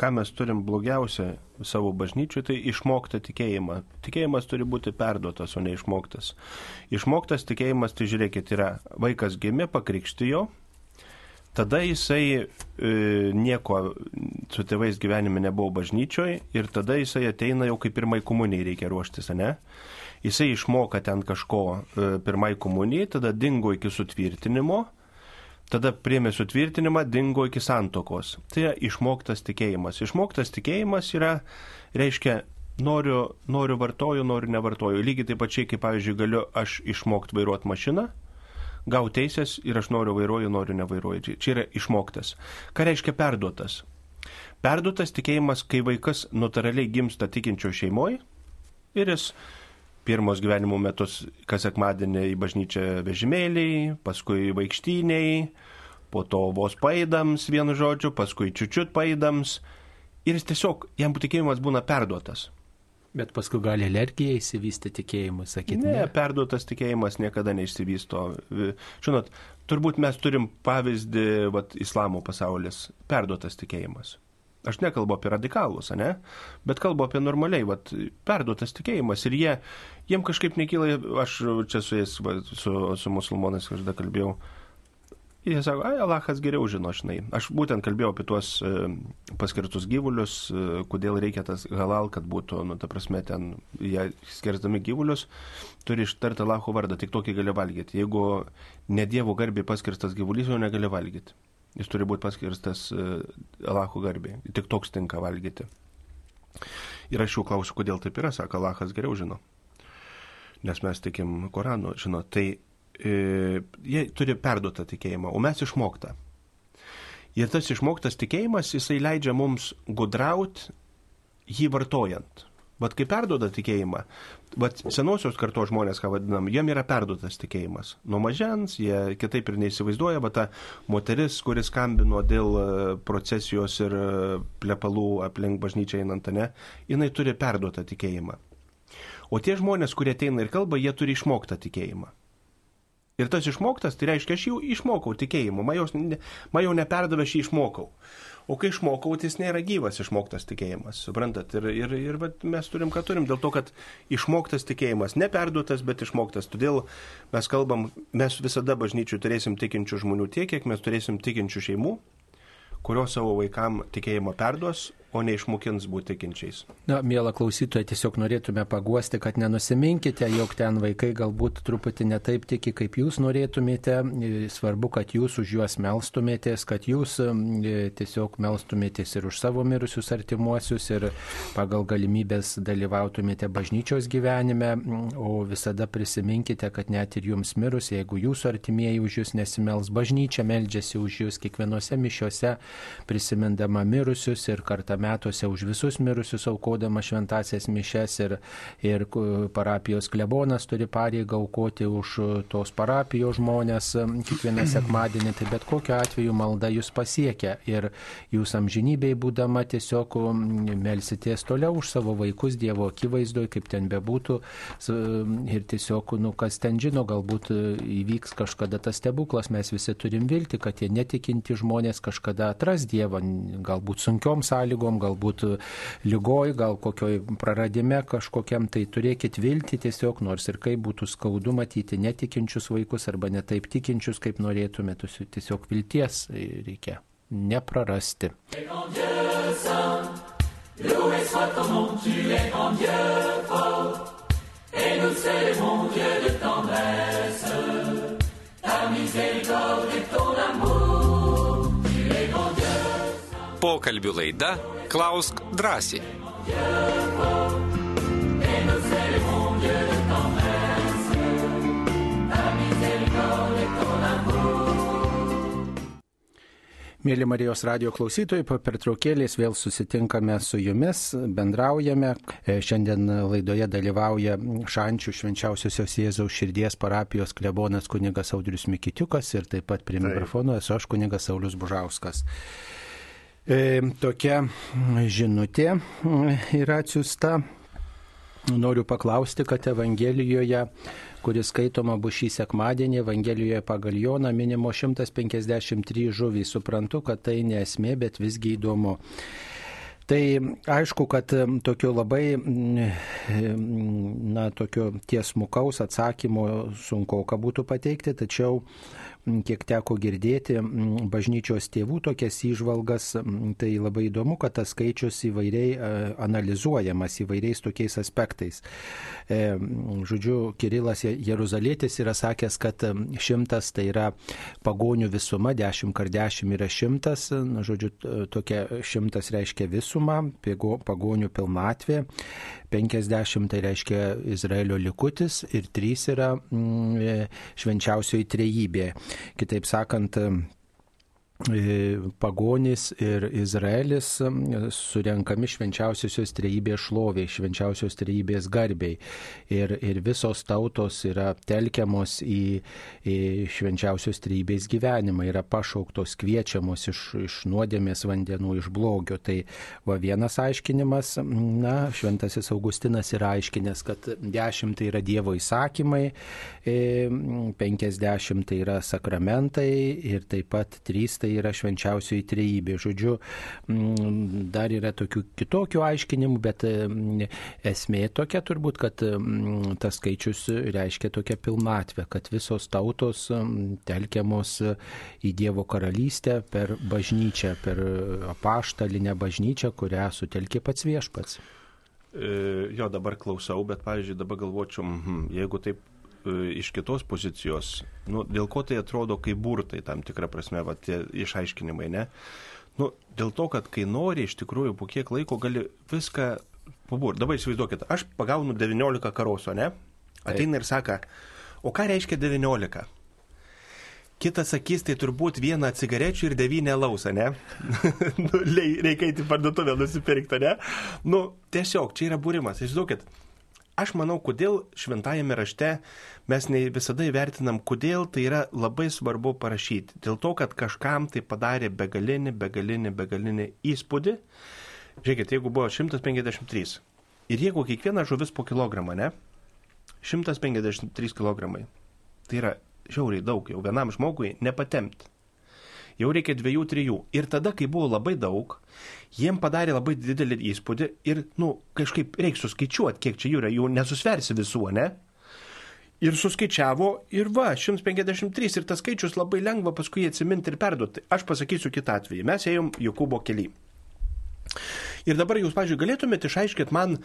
ką mes turim blogiausia savo bažnyčiui, tai išmoktą tikėjimą. Tikėjimas turi būti perduotas, o ne išmoktas. Išmoktas tikėjimas, tai žiūrėkit, yra vaikas gimė, pakrikštijo, tada jisai e, nieko su tėvais gyvenime nebuvo bažnyčioje ir tada jisai ateina jau kaip pirmai komunijai reikia ruoštis, ne? jisai išmoka ten kažko e, pirmai komunijai, tada dingo iki sutvirtinimo, tada priemė sutvirtinimą, dingo iki santokos. Tai yra išmoktas tikėjimas. Išmoktas tikėjimas yra, reiškia, noriu, noriu vartoju, noriu nevartoju. Lygiai taip pačiai, kaip pavyzdžiui, galiu aš išmokti vairuoti mašiną, gauti teisės ir aš noriu vairuoju, noriu nevairuoju. Čia yra išmoktas. Ką reiškia perduotas? Perduotas tikėjimas, kai vaikas natūraliai gimsta tikinčio šeimoje ir jis pirmos gyvenimo metus, kas sekmadienį į bažnyčią vežimėliai, paskui vaikštyniai, po to vos paėdams, vienu žodžiu, paskui čiučiut paėdams. Ir jis tiesiog, jam tikėjimas būna perduotas. Bet paskui gali alergija įsivystyti tikėjimu, sakyti. Ne, ne, perduotas tikėjimas niekada neišsivysto. Žinot, turbūt mes turim pavyzdį, vat, islamo pasaulis, perduotas tikėjimas. Aš nekalbu apie radikalus, ne? Bet kalbu apie normaliai, vat, perduotas tikėjimas. Ir jie, jiem kažkaip nekyla, aš čia su jais, va, su, su musulmonais kažkada kalbėjau. Jie sako, ai, Alachas geriau žino, žinai. Aš būtent kalbėjau apie tuos e, paskirtus gyvulius, e, kodėl reikia tas halal, kad būtų, nu, ta prasme, ten jie skersdami gyvulius, turi ištarti Alacho vardą, tik tokį gali valgyti. Jeigu ne Dievo garbė paskirstas gyvulys, jo negali valgyti. Jis turi būti paskirstas e, Alacho garbė. Tik toks tinka valgyti. Ir aš jų klausiu, kodėl taip yra, sako, Alachas geriau žino. Nes mes tikim Koranu, žino, tai jie turi perduotą tikėjimą, o mes išmoktą. Ir tas išmoktas tikėjimas, jisai leidžia mums gudrauti jį vartojant. Vat kai perduoda tikėjimą, vat senosios kartos žmonės, ką vadinam, jiem yra perduotas tikėjimas. Nuo mažens jie kitaip ir neįsivaizduoja, bet ta moteris, kuris skambino dėl e, procesijos ir e, plepalų aplink bažnyčią einant, ne, jinai turi perduotą tikėjimą. O tie žmonės, kurie ateina ir kalba, jie turi išmoktą tikėjimą. Ir tas išmoktas, tai reiškia, aš jau išmokau tikėjimą, man jau neperdavė, aš jį išmokau. O kai išmokau, tai jis nėra gyvas išmoktas tikėjimas, suprantat? Ir, ir, ir mes turim, ką turim, dėl to, kad išmoktas tikėjimas, neperduotas, bet išmoktas. Todėl mes kalbam, mes visada bažnyčių turėsim tikinčių žmonių tiek, kiek mes turėsim tikinčių šeimų, kurios savo vaikam tikėjimą perduos, o neišmokins būti tikinčiais. Na, mėla klausytoja, tiesiog norėtume paguosti, kad nenusiminkite, jog ten vaikai galbūt truputį netaip tiki, kaip jūs norėtumėte. Svarbu, kad jūs už juos melstumėtės, kad jūs e, tiesiog melstumėtės ir už savo mirusius artimuosius ir pagal galimybės dalyvautumėte bažnyčios gyvenime, o visada prisiminkite, kad net ir jums mirus, jeigu jūsų artimieji už jūs nesimels, bažnyčia meldžiasi už jūs kiekvienose mišiuose, prisimindama mirusius ir kartą metuose už visus mirusius aukodama šventasias mišes ir, ir parapijos klebonas turi pareigą aukoti už tos parapijos žmonės kiekvieną sekmadienį, tai bet kokiu atveju malda jūs pasiekia ir jūs amžinybei būdama tiesiog melsitės toliau už savo vaikus Dievo akivaizdoje, kaip ten bebūtų. Ir tiesiog, nu, kas ten žino, galbūt įvyks kažkada tas stebuklas, mes visi turim vilti, kad tie netikinti žmonės kažkada atras Dievą, galbūt sunkiom sąlygom, lygom, galbūt lygoj, gal kokioj praradime kažkokiam, tai turėkit vilti tiesiog, nors ir kaip būtų skaudu matyti netikinčius vaikus arba netaip tikinčius, kaip norėtumėte, tiesiog vilties reikia neprarasti. Loué soit ton nom, tu es grand Dieu fort, et nous célébrons Dieu de tendresse, ta miséricorde et ton amour, Pokalbių laida Klausk drąsiai. Mėly Marijos radio klausytojai, po pertraukėlės vėl susitinkame su jumis, bendraujame. E, šiandien laidoje dalyvauja Šančių švenčiausiosios Jėzaus širdies parapijos klebonas kunigas Audrius Mikitiukas ir taip pat prie mikrofono esu aš kunigas Saulis Bužauskas. E, tokia žinutė yra atsiusta. Noriu paklausti, kad Evangelijoje, kuris skaitoma bus šį sekmadienį, Evangelijoje pagal Joną minimo 153 žuvys. Suprantu, kad tai nesmė, bet visgi įdomu. Tai aišku, kad tokio labai, na, tokio tiesmukaus atsakymo sunku ką būtų pateikti, tačiau kiek teko girdėti bažnyčios tėvų tokias įžvalgas, tai labai įdomu, kad tas skaičius įvairiai e, analizuojamas įvairiais tokiais aspektais. E, žodžiu, Kirilas Jeruzalėtis yra sakęs, kad šimtas tai yra pagonių visuma, dešimt kart dešimt yra šimtas, žodžiu, tokia šimtas reiškia visumą, pagonių pilnatvė. 50 tai reiškia Izraelio likutis ir 3 yra mm, švenčiausioji trejybė. Kitaip sakant, pagonys ir Izraelis surenkami švenčiausiosios trejybės šloviai, švenčiausios trejybės garbiai. Ir, ir visos tautos yra telkiamos į, į švenčiausios trejybės gyvenimą, yra pašauktos, kviečiamos iš, iš nuodėmės vandenų, iš blogio. Tai va vienas aiškinimas, na, šventasis Augustinas yra aiškinęs, kad dešimt tai yra Dievo įsakymai, penkiasdešimt tai yra sakramentai ir taip pat trys tai tai yra švenčiausioji trejybė. Žodžiu, mm, dar yra tokių kitokių aiškinimų, bet mm, esmė tokia turbūt, kad mm, tas skaičius reiškia tokią pilnatvę, kad visos tautos telkiamos į Dievo karalystę per bažnyčią, per apaštalinę bažnyčią, kurią sutelkė pats viešpats. E, jo, dabar klausau, bet, pavyzdžiui, dabar galvočiau, mm, jeigu taip iš kitos pozicijos, nu, dėl ko tai atrodo kaip burtai tam tikrą prasme, va, tie išaiškinimai, ne? Nu, dėl to, kad kai nori, iš tikrųjų, po kiek laiko gali viską pabūrti. Dabar įsivaizduokit, aš pagaunu 19 karoso, ne? Ateina ir sako, o ką reiškia 19? Kitas sakys, tai turbūt vieną cigarečių ir devynę lausą, ne? nu, reikia į parduotuvę nusipirkti, ne? Nu, tiesiog, čia yra būrimas. Įsivaizduokit, aš manau, kodėl šventajame rašte mes ne visada įvertinam, kodėl tai yra labai svarbu parašyti. Dėl to, kad kažkam tai padarė begalinį, begalinį, begalinį įspūdį. Žiūrėkit, jeigu buvo 153 ir jeigu kiekviena žuvis po kilogramą, ne? 153 kg. Tai yra žiauriai daug jau vienam žmogui nepatemti jau reikia dviejų, trijų. Ir tada, kai buvo labai daug, jiem padarė labai didelį įspūdį ir, nu, kažkaip reikia suskaičiuoti, kiek čia jų yra, jų nesusversi visų, ne? Ir suskaičiavo ir va, 153 ir tas skaičius labai lengva paskui atsiminti ir perduoti. Aš pasakysiu kitą atvejį. Mes ėjom Jokūbo kelią. Ir dabar jūs, pažiūrėjau, galėtumėte išaiškinti man,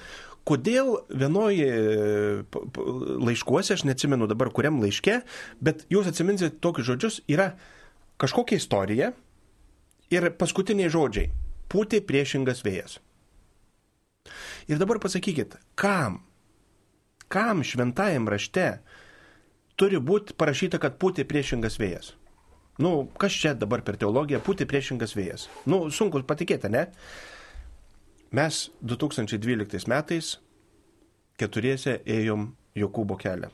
kodėl vienoje laiškuose, aš neatsimenu dabar kuriam laiške, bet jūs atsiminsite tokius žodžius, yra kažkokia istorija ir paskutiniai žodžiai - pūtė priešingas vėjas. Ir dabar pasakykit, kam, kam šventajam rašte turi būti parašyta, kad pūtė priešingas vėjas? Nu, kas čia dabar per teologiją pūtė priešingas vėjas? Nu, sunku patikėti, ne? Mes 2012 metais keturiese ėjom Jokūbo kelią.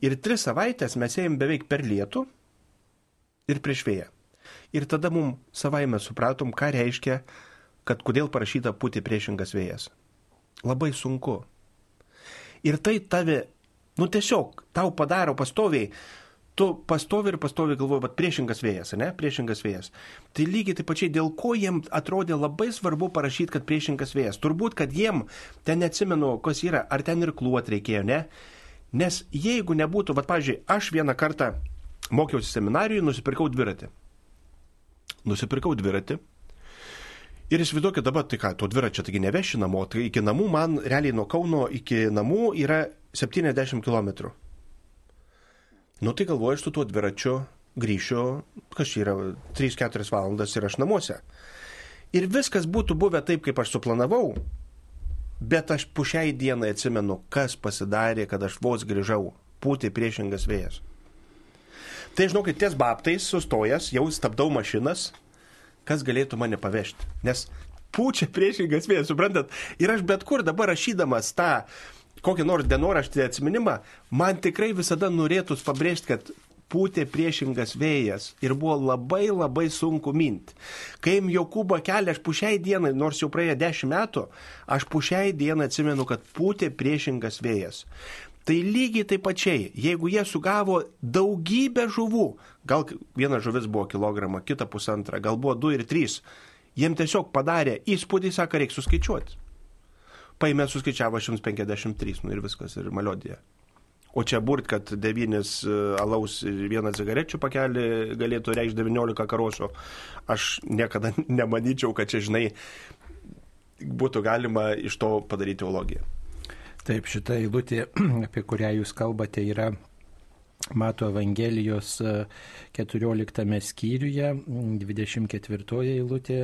Ir tris savaitės mes ėjom beveik per lietų ir prieš vėją. Ir tada mums savaime supratom, ką reiškia, kad kodėl parašyta pūti priešingas vėjas. Labai sunku. Ir tai tave, nu tiesiog, tau padaro pastoviai, tu pastovi ir pastovi galvoji, bet priešingas vėjas, ne? Priešingas vėjas. Tai lygiai taip pačiai, dėl ko jiem atrodė labai svarbu parašyti, kad priešingas vėjas. Turbūt, kad jiem, ten neatsimenu, kas yra, ar ten ir kluot reikėjo, ne? Nes jeigu nebūtų, bet, pavyzdžiui, aš vieną kartą mokiausi seminarijoje, nusipirkau dviratį. Nusipirkau dviratį. Ir įsivaizduokit dabar, tai ką, to dviračio taigi neveši namo, tai iki namų man realiai nuo Kauno iki namų yra 70 km. Nu tai galvoju, aš su tuo dviračiu grįšiu, kas yra 3-4 valandas ir aš namuose. Ir viskas būtų buvę taip, kaip aš suplanavau, bet aš pušiai dienai atsimenu, kas pasidarė, kad aš vos grįžau, pūtė priešingas vėjas. Tai žinokit, ties babtais sustojęs, jau stabdau mašinas, kas galėtų mane pavežti. Nes pučia priešingas vėjas, suprantat? Ir aš bet kur dabar rašydamas tą kokį nors dienoraštį atsiminimą, man tikrai visada norėtų pabrėžti, kad pūtė priešingas vėjas ir buvo labai labai sunku minti. Kai Jokūbo kelią aš pušiai dienai, nors jau praėjo dešimt metų, aš pušiai dieną atsimenu, kad pūtė priešingas vėjas. Tai lygiai taip pačiai, jeigu jie sugavo daugybę žuvų, gal viena žuvis buvo kilogramą, kita pusantrą, gal buvo du ir trys, jiem tiesiog padarė įspūdį, sako, reikia suskaičiuoti. Paėmė suskaičiavo 153, nu ir viskas, ir maliodija. O čia burt, kad devynis e, alaus ir vieną cigarečių pakelį galėtų reikšti 19 karoso, aš niekada nemanyčiau, kad čia, žinai, būtų galima iš to padaryti teologiją. Taip, šita eilutė, apie kurią jūs kalbate, yra Mato Evangelijos 14 e, skyriuje, 24 eilutė,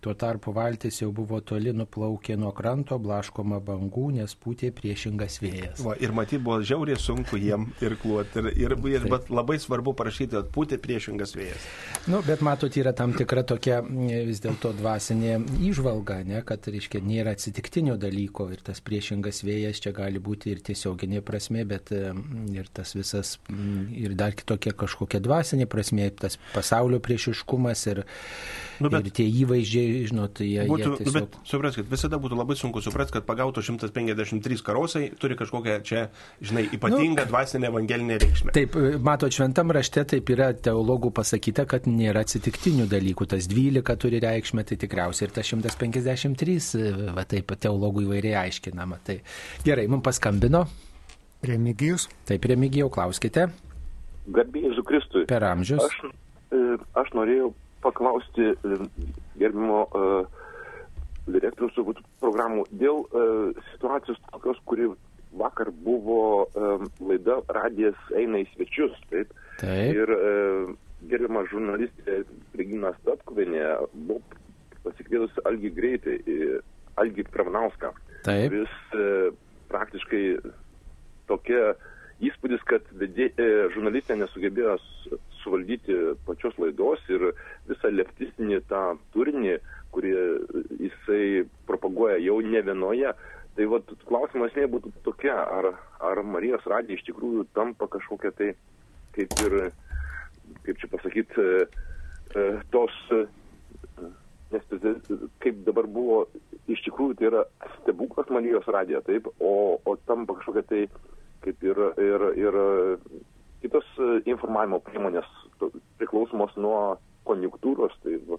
tuo tarpu valtis jau buvo toli nuplaukė nuo kranto, blaškoma bangų, nes pūtė priešingas vėjas. Va, ir matyt, buvo žiauriai sunku jiem ir kluoti. Ir, ir, ir bet labai svarbu parašyti, kad pūtė priešingas vėjas. Nu, bet matot, yra tam tikra tokia vis dėlto dvasinė išvalga, ne, kad, reiškia, nėra atsitiktinio dalyko ir tas priešingas vėjas čia gali būti ir tiesioginė prasme, bet ir tas tas visas mm, ir dar kitokia kažkokia dvasinė prasme, tas pasaulio priešiškumas ir, nu, bet, ir tie įvaizdžiai, žinot, jie... Būtų, jie tiesiog... Bet supraskit, visada būtų labai sunku suprasti, kad pagauto 153 karosai turi kažkokią čia, žinai, ypatingą nu, dvasinę evangelinę reikšmę. Taip, mato, šventam rašte taip yra teologų pasakyta, kad nėra atsitiktinių dalykų. Tas 12 turi reikšmę, tai tikriausiai ir tas 153, va taip teologų įvairiai aiškinama. Tai gerai, mums paskambino. Remigijus. Taip, Remigijau, klauskite. Garbėjai Zukristui. Per amžius. Aš, e, aš norėjau paklausti e, gerbimo uh, direktorius turbūt programų dėl situacijos tokios, kuri vakar buvo laida Radijas eina į svečius. Taip. taip. Ir gerbima žurnalistė Regina Statkuvinė buvo pasikvietusi Algi Greitai, Algi Kravnauską. Taip. Uh, praktiškai tokia įspūdis, kad vedė, e, žurnalistė nesugebėjo suvaldyti pačios laidos ir visą leftistinį tą turinį, kurį jisai propaguoja jau ne vienoje. Tai vat, klausimas nebūtų tokia, ar, ar Marijos radija iš tikrųjų tampa kažkokia tai, kaip ir, kaip čia pasakyti, e, e, tos, nes kaip dabar buvo, iš tikrųjų tai yra stebuklas Marijos radija, taip, o, o tampa kažkokia tai kaip ir, ir, ir kitos informavimo priemonės priklausomos nuo konjunktūros. Tai, va,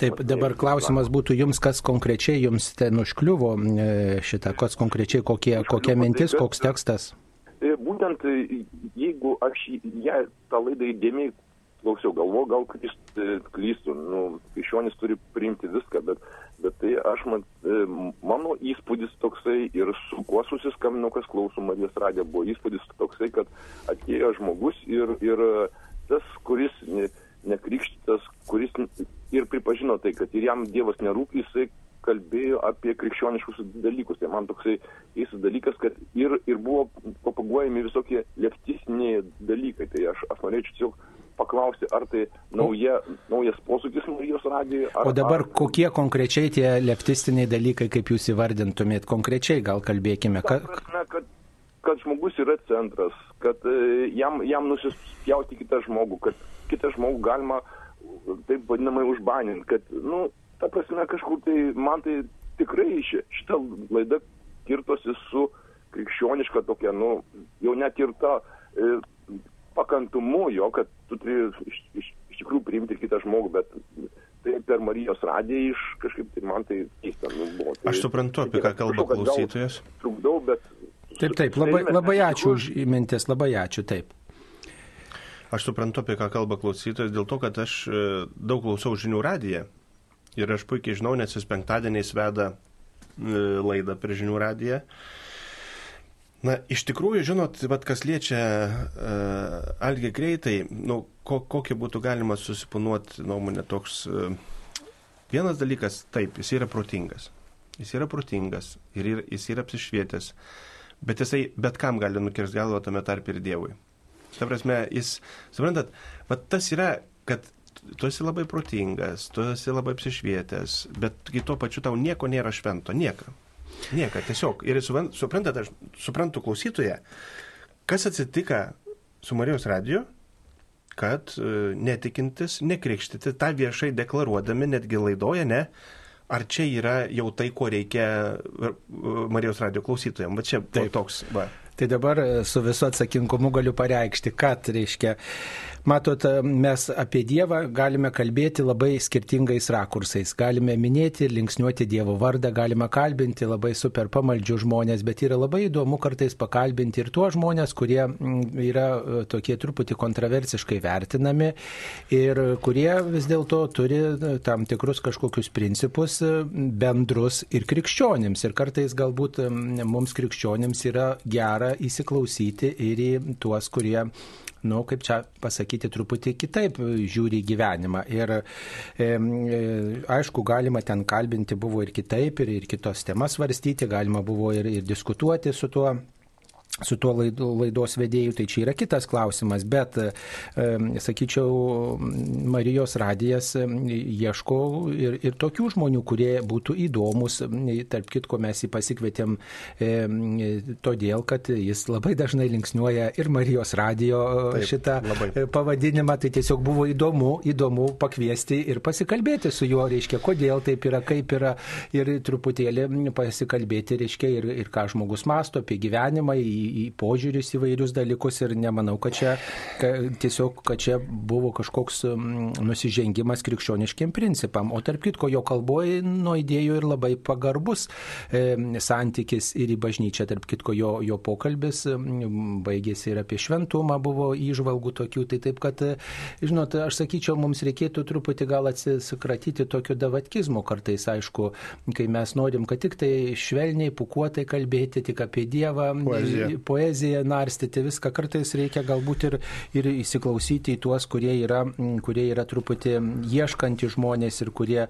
Taip, dabar klausimas būtų jums, kas konkrečiai jums ten užkliuvo e, šitą, kas konkrečiai, kokie, kokia mintis, tai, koks tekstas? E, būtent jeigu aš ją tą laidą įdėmiai klausiau, galvo, gal klystų, nu, krikščionis turi priimti viską, bet bet tai aš man, e, mano įspūdis toksai ir su kuo susiskambinau, kas klauso Marijos radiją, buvo įspūdis toksai, kad atėjo žmogus ir, ir tas, kuris ne, nekrikštytas, kuris ir pripažino tai, kad ir jam Dievas nerūpi, jisai kalbėjo apie krikščioniškus dalykus. Tai man toksai keistas dalykas, kad ir, ir buvo propaguojami visokie leftistiniai dalykai. Tai aš, aš norėčiau tiesiog paklausti, ar tai nauja, naujas posūkis Marijos radijoje. O dabar ar... kokie konkrečiai tie leftistiniai dalykai, kaip jūs įvardintumėt, konkrečiai gal kalbėkime? Ka... Prasme, kad, kad žmogus yra centras, kad e, jam, jam nusispjauti kitą žmogų, kad kitą žmogų galima taip vadinamai užbaninti, kad, nu, ta prasme, kažkur tai, man tai tikrai šitą laidą kirtosi su krikščioniška tokia, nu, jau net ir ta e, pakantumu jo, kad tu turi iš, iš, iš tikrųjų priimti kitą žmogų, bet tai per Marijos radiją iš kažkaip tai man tai keista nu, buvo. Tai, Aš suprantu, apie ką kalba klausytojas. Trukdau, bet. Taip, taip, labai, labai ačiū už mintis, labai ačiū, taip. Aš suprantu, apie ką kalba klausytojas, dėl to, kad aš e, daug klausau žinių radiją ir aš puikiai žinau, nes jis penktadieniais veda e, laidą per žinių radiją. Na, iš tikrųjų, žinot, bet kas liečia uh, Algį greitai, nu, ko, kokį būtų galima susiponuoti nuomonę toks. Uh, vienas dalykas, taip, jis yra protingas. Jis yra protingas ir yra, jis yra apsišvietęs, bet jisai bet kam gali nukirsti galvą tame tarp ir Dievui. Ta prasme, jis, suprantat, bet tas yra, kad tu esi labai protingas, tu esi labai apsišvietęs, bet kai tuo pačiu tau nieko nėra švento, nieko. Nieka, tiesiog. Ir suprantat, aš suprantu klausytoje, kas atsitika su Marijos radiju, kad e, netikintis, nekrikštyti, tą viešai deklaruodami, netgi laidoje, ne, ar čia yra jau tai, ko reikia e, Marijos radio klausytojams. Va čia Taip. toks. Va. Tai dabar e, su visu atsakingumu galiu pareikšti, kad reiškia, matot, e, mes apie Dievą galime kalbėti labai skirtingais rakursais. Galime minėti ir linksniuoti Dievo vardą, galime kalbinti labai super pamaldžių žmonės, bet yra labai įdomu kartais pakalbinti ir tuos žmonės, kurie yra e, tokie truputį kontroversiškai vertinami ir kurie vis dėlto turi tam tikrus kažkokius principus bendrus ir krikščionėms. Ir kartais galbūt mums krikščionėms yra gera įsiklausyti ir į tuos, kurie nu, kaip čia pasakyti, truputį kitaip žiūri gyvenimą. Ir e, aišku, galima ten kalbinti buvo ir kitaip, ir, ir kitos temas svarstyti, galima buvo ir, ir diskutuoti su tuo su tuo laidos vedėju, tai čia yra kitas klausimas, bet, sakyčiau, Marijos radijas ieško ir, ir tokių žmonių, kurie būtų įdomus, tarp kitko mes jį pasikvietėm todėl, kad jis labai dažnai linksniuoja ir Marijos radijo Taip, šitą labai. pavadinimą, tai tiesiog buvo įdomu, įdomu pakviesti ir pasikalbėti su juo, reiškia, kodėl taip yra, kaip yra ir truputėlį pasikalbėti, reiškia, ir, ir ką žmogus masto apie gyvenimą, į, į į vairius dalykus ir nemanau, kad čia ka, tiesiog, kad čia buvo kažkoks nusižengimas krikščioniškiam principam. O tarp kitko, jo kalboje nuo idėjų ir labai pagarbus e, santykis ir į bažnyčią. Tarp kitko, jo, jo pokalbis baigėsi ir apie šventumą buvo įžvalgų tokių. Tai taip, kad, žinot, aš sakyčiau, mums reikėtų truputį gal atsikratyti tokio davatkizmo kartais, aišku, kai mes norim, kad tik tai švelniai, pukuotai kalbėti, tik apie Dievą, poeziją, poeziją narstyti viską. Kartais reikia galbūt ir, ir įsiklausyti į tuos, kurie yra, kurie yra truputį ieškantys žmonės ir kurie,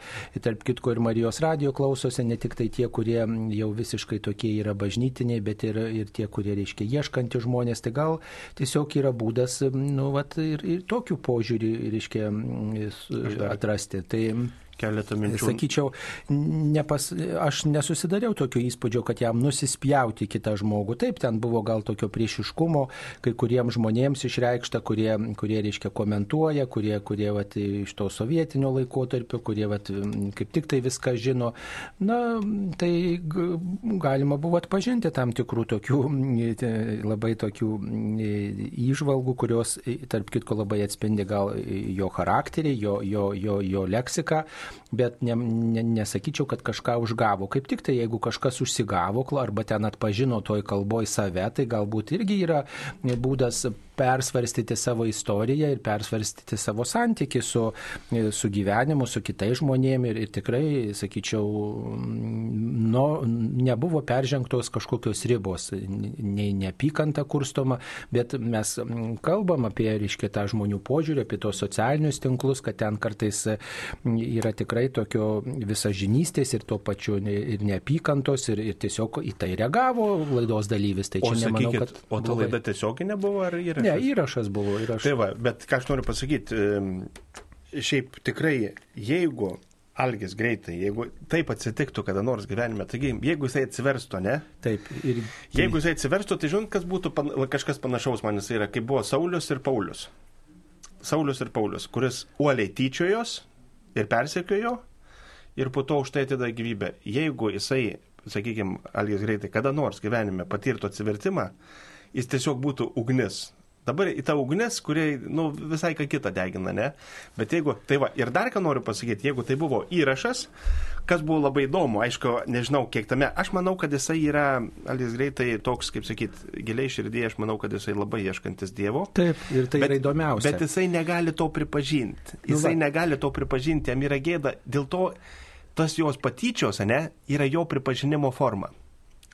tarp kitko, ir Marijos radio klausosi, ne tik tai tie, kurie jau visiškai tokie yra bažnytiniai, bet ir, ir tie, kurie, reiškia, ieškantys žmonės. Tai gal tiesiog yra būdas, nu, vat, ir, ir tokiu požiūrį, reiškia, atrasti. Tai, keletą minčių. Sakyčiau, nepas, aš nesusidariau tokio įspūdžio, kad jam nusispjauti kitą žmogų. Taip, ten buvo gal tokio priešiškumo, kai kuriems žmonėms išreikšta, kurie, kurie reiškia, komentuoja, kurie, kurie vat, iš to sovietinio laikotarpio, kurie vat, kaip tik tai viską žino. Na, tai galima buvo atpažinti tam tikrų tokių labai tokių įžvalgų, kurios, tarp kitko, labai atspindi gal jo charakterį, jo, jo, jo, jo leksiką, bet ne, ne, nesakyčiau, kad kažką užgavo. Kaip tik tai, jeigu kažkas užsigavo arba ten atpažino toj kalboj save, tai galbūt irgi yra būdas persvarstyti savo istoriją ir persvarstyti savo santyki su, su gyvenimu, su kitais žmonėmis ir, ir tikrai, sakyčiau, no, nebuvo peržengtos kažkokios ribos, nei neapykanta kurstoma, bet mes kalbam apie, reiškia, tą žmonių požiūrį, apie tos socialinius tinklus, kad ten kartais yra tikrai tokio visažinystės ir tuo pačiu ir neapykantos ir, ir tiesiog į tai reagavo laidos dalyvis. Tai čia o, nemanau, sakykit, kad... O ta laida tiesiog nebuvo ar yra? Ne, įrašas buvo. Įrašas. Tai va, bet ką aš noriu pasakyti, šiaip tikrai, jeigu Algis greitai, jeigu taip atsitiktų kada nors gyvenime, taigi jeigu jisai atsiverstų, ne? Taip. Ir... Jeigu jisai atsiverstų, tai žinot, kas būtų pan, kažkas panašaus man jisai yra, kaip buvo Saulis ir Paulius. Saulis ir Paulius, kuris uoliai tyčiojos ir persekiojo ir po to už tai atida gyvybę. Jeigu jisai, sakykime, Algis greitai kada nors gyvenime patirtų atsivertimą, jis tiesiog būtų ugnis Dabar į tą ugnis, kurie nu, visai ką kitą degina, ne? Bet jeigu, tai va, ir dar ką noriu pasakyti, jeigu tai buvo įrašas, kas buvo labai įdomu, aišku, nežinau, kiek tame, aš manau, kad jisai yra, Alis greitai toks, kaip sakyt, giliai širdėje, aš manau, kad jisai labai ieškantis Dievo. Taip, ir tai bet, yra įdomiausia. Bet jisai negali to pripažinti. Nu jisai nu, negali to pripažinti, jam yra gėda, dėl to tas jos patyčios, ne, yra jo pripažinimo forma.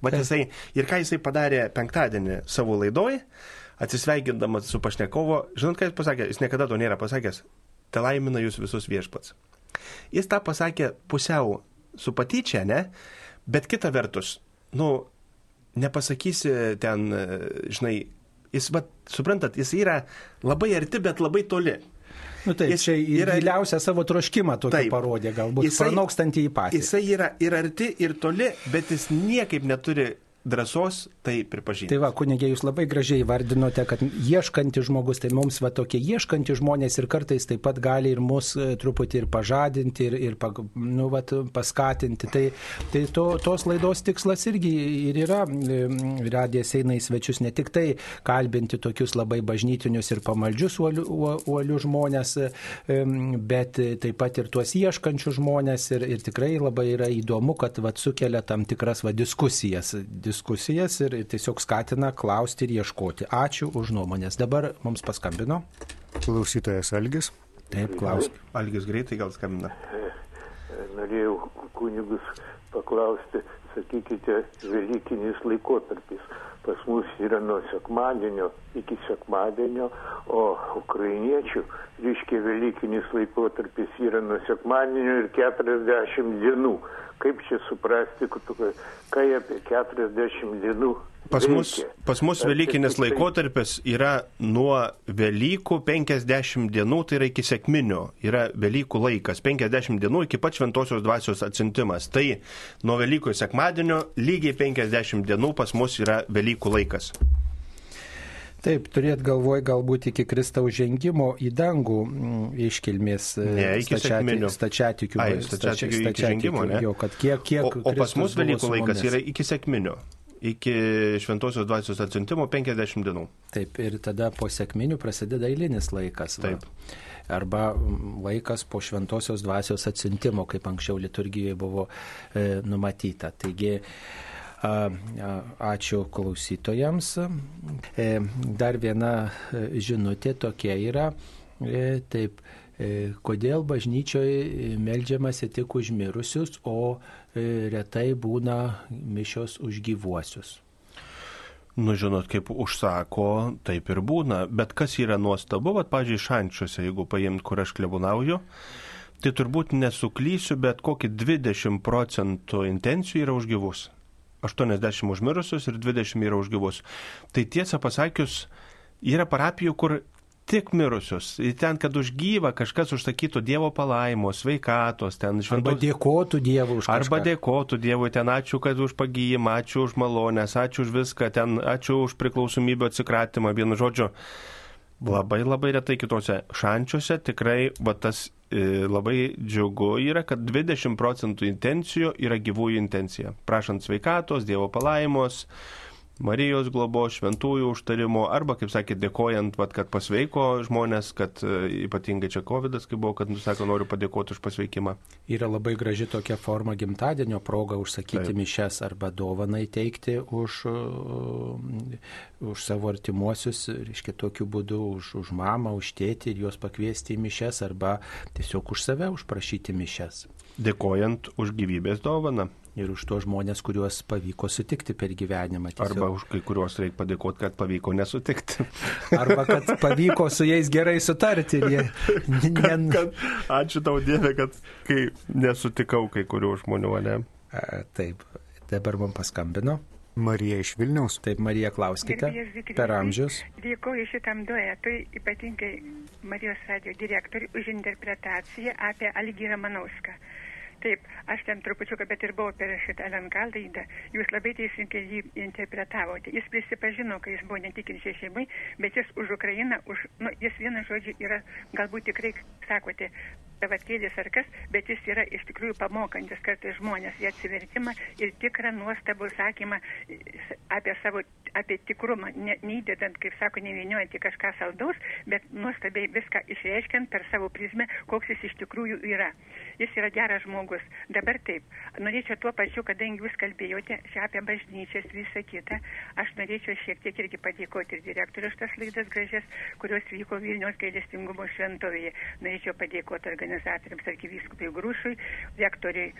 Vat jisai, ir ką jisai padarė penktadienį savo laidoj, atsisveikindamas su pašnekovo, žinot, ką jis pasakė, jis niekada to nėra pasakęs, te laimina jūs visus viešpats. Jis tą pasakė pusiau su patyčia, ne, bet kita vertus, nu, nepasakysi ten, žinai, jis, bet, suprantat, jis yra labai arti, bet labai toli. Nu, taip, jis čia yra giliausią savo troškimą tokį taip, parodė, galbūt jisai, pranokstantį į patį. Jisai yra ir arti, ir toli, bet jis niekaip neturi drąsos tai pripažinti. Tai va, kunigė, jūs labai gražiai vardinote, kad ieškanti žmogus, tai mums va tokie ieškanti žmonės ir kartais taip pat gali ir mus e, truputį ir pažadinti, ir, ir nu, va, paskatinti. Tai, tai to, tos laidos tikslas irgi ir yra, e, radijas eina į svečius ne tik tai kalbinti tokius labai bažnytinius ir pamaldžius uolius žmonės, e, bet taip pat ir tuos ieškančius žmonės ir, ir tikrai labai yra įdomu, kad va, sukelia tam tikras va, diskusijas. diskusijas diskusijas ir tiesiog skatina klausti ir ieškoti. Ačiū už nuomonės. Dabar mums paskambino. Klausytojas Algis. Taip, klausk. Algis greitai gal skambina. Norėjau kunigus paklausti, sakykite, Velykinis laikotarpis. Pas mus yra nuo sekmadienio iki sekmadienio, o ukrainiečių, reiškia, Velykinis laikotarpis yra nuo sekmadienio ir 40 dienų kaip čia suprasti, jie apie 40 dienų Pas mus, pas mus Velykinis tiktai- laikotarpis yra nuo Velykų 50 dienų, tai yra iki sėkminio, yra Velykų laikas, 50 dienų iki pat šventosios dvasios atsintimas. Tai nuo Velykų sekmadienio lygiai 50 dienų pas mus yra Velykų laikas. Taip, turėt galvoj galbūt iki Kristaus žengimo į dangų mm, iškilmės e, Ne, iki stačiati- sekminių. stačiatikių. Ai, stačia- stačiatikių iki žengimo, ne? Jo, kad kiek, kiek O, o pas mus Velykų laikas yra iki sėkminio, iki šventosios dvasios atsintimo 50 dienų. Taip, ir tada po sėkminių prasideda eilinis laikas. va. Taip. Arba mm, laikas po šventosios dvasios atsiuntimo, kaip anksčiau liturgijoje buvo e, numatyta. Taigi, ačiū klausytojams. E, dar viena e, žinutė tokia yra. E, taip, kodėl bažnyčioje melžiamasi tik už mirusius, o retai būna mišios už gyvuosius. Nu, žinot, kaip užsako, taip ir būna. Bet kas yra nuostabu, vad, pažiūrėjau, šančiuose, jeigu paimt, kur aš klebunauju, tai turbūt nesuklysiu, bet kokį 20 procentų intencijų yra už gyvus. 80 už mirusius ir 20 yra už gyvus. Tai tiesą pasakius, yra parapijų, kur tik mirusius. Ir ten, kad už gyvą kažkas užsakytų Dievo palaimos, sveikatos, ten Arba šventos dėkotų Dievui už Arba kažką. dėkotų Dievui, ten ačiū, kad už pagyjimą, ačiū už malonės, ačiū už viską, ten ačiū už priklausomybę atsikratymą, vienu žodžiu. Labai labai retai kitose šančiuose tikrai va, tas labai džiugu yra, kad 20 procentų intencijų yra gyvųjų intencija. Prašant sveikatos, Dievo palaimos, Marijos globos, šventųjų užtarimo, arba, kaip sakė, dėkojant, vat, kad pasveiko žmonės, kad e, ypatingai čia COVID, kai buvo, kad, sako, noriu padėkoti už pasveikimą. Yra labai graži tokia forma gimtadienio proga užsakyti Taip. mišes arba dovanai teikti už, uh, už savo artimuosius, reiškia tokiu būdu už, už mamą, už tėtį ir juos pakviesti į mišes arba tiesiog už save užprašyti mišes. Dėkojant už gyvybės dovaną. Ir už tuos žmonės, kuriuos pavyko sutikti per gyvenimą. Tiesiog. Arba už kai kuriuos reikia padėkoti, kad pavyko nesutikti. Arba kad pavyko su jais gerai sutarti. Ir jie, kad, kad, ačiū tau Dieve, kad kai nesutikau kai kurių žmonių, ne? A, Taip, dabar man paskambino. Marija iš Vilniaus. Taip, Marija, klauskite. Per amžius. Dėkoju šitam duetui, ypatingai Marijos radio direktoriui, už interpretaciją apie Algirą Manauską. Taip, aš ten trupučiuką, bet ir buvau per šitą LNK laidą. Jūs labai teisingai jį interpretavote. Jis prisipažino, kai jis buvo netikinčiai šeimai, bet jis už Ukrainą, už, nu, jis vieną žodžiu yra, galbūt tikrai, sakote, tavatkėlis ar kas, bet jis yra iš tikrųjų pamokantis kartais žmonės į atsivertimą ir tikrą nuostabų sakymą e, apie savo, apie tikrumą, ne, neįdedant, kaip sako, nevyniojant į kažką saldaus, bet nuostabiai viską išreiškiant per savo prizmę, koks jis iš tikrųjų yra. Jis yra geras žmogus. Dabar taip, norėčiau tuo pačiu, kadangi jūs kalbėjote čia apie bažnyčias visą kitą, aš norėčiau šiek tiek irgi padėkoti ir direktoriui už tas laidas gražias, kurios vyko Vilniaus gailestingumo šventovėje. Norėčiau padėkoti organizatoriams arkivyskupai Grūšui, rektoriui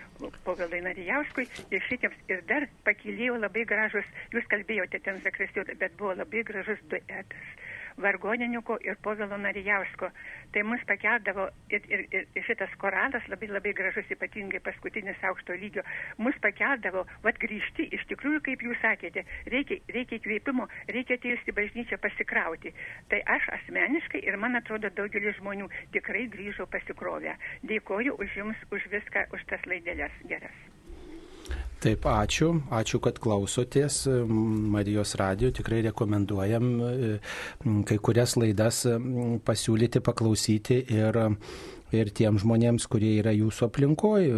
Povilai Narijauskui ir šitiems. Ir dar pakilėjo labai gražus, jūs kalbėjote ten zakristijot, bet buvo labai gražus duetas. Vargonininko ir Povilo Narijausko. Tai mus pakeldavo ir, ir, ir šitas koralas, labai labai gražus, ypatingai paskutinis aukšto lygio, mus pakeldavo, vad grįžti, iš tikrųjų, kaip jūs sakėte, reikia, reikia įkvėpimo, reikia atėjus į bažnyčią pasikrauti. Tai aš asmeniškai ir man atrodo daugelis žmonių tikrai grįžo pasikrovę. Dėkoju už jums, už viską, už tas laidelės geras. Taip, ačiū. Ačiū, kad klausotės Marijos radio. Tikrai rekomenduojam e, kai kurias laidas pasiūlyti, paklausyti ir ir tiem žmonėms, kurie yra jūsų aplinkoje,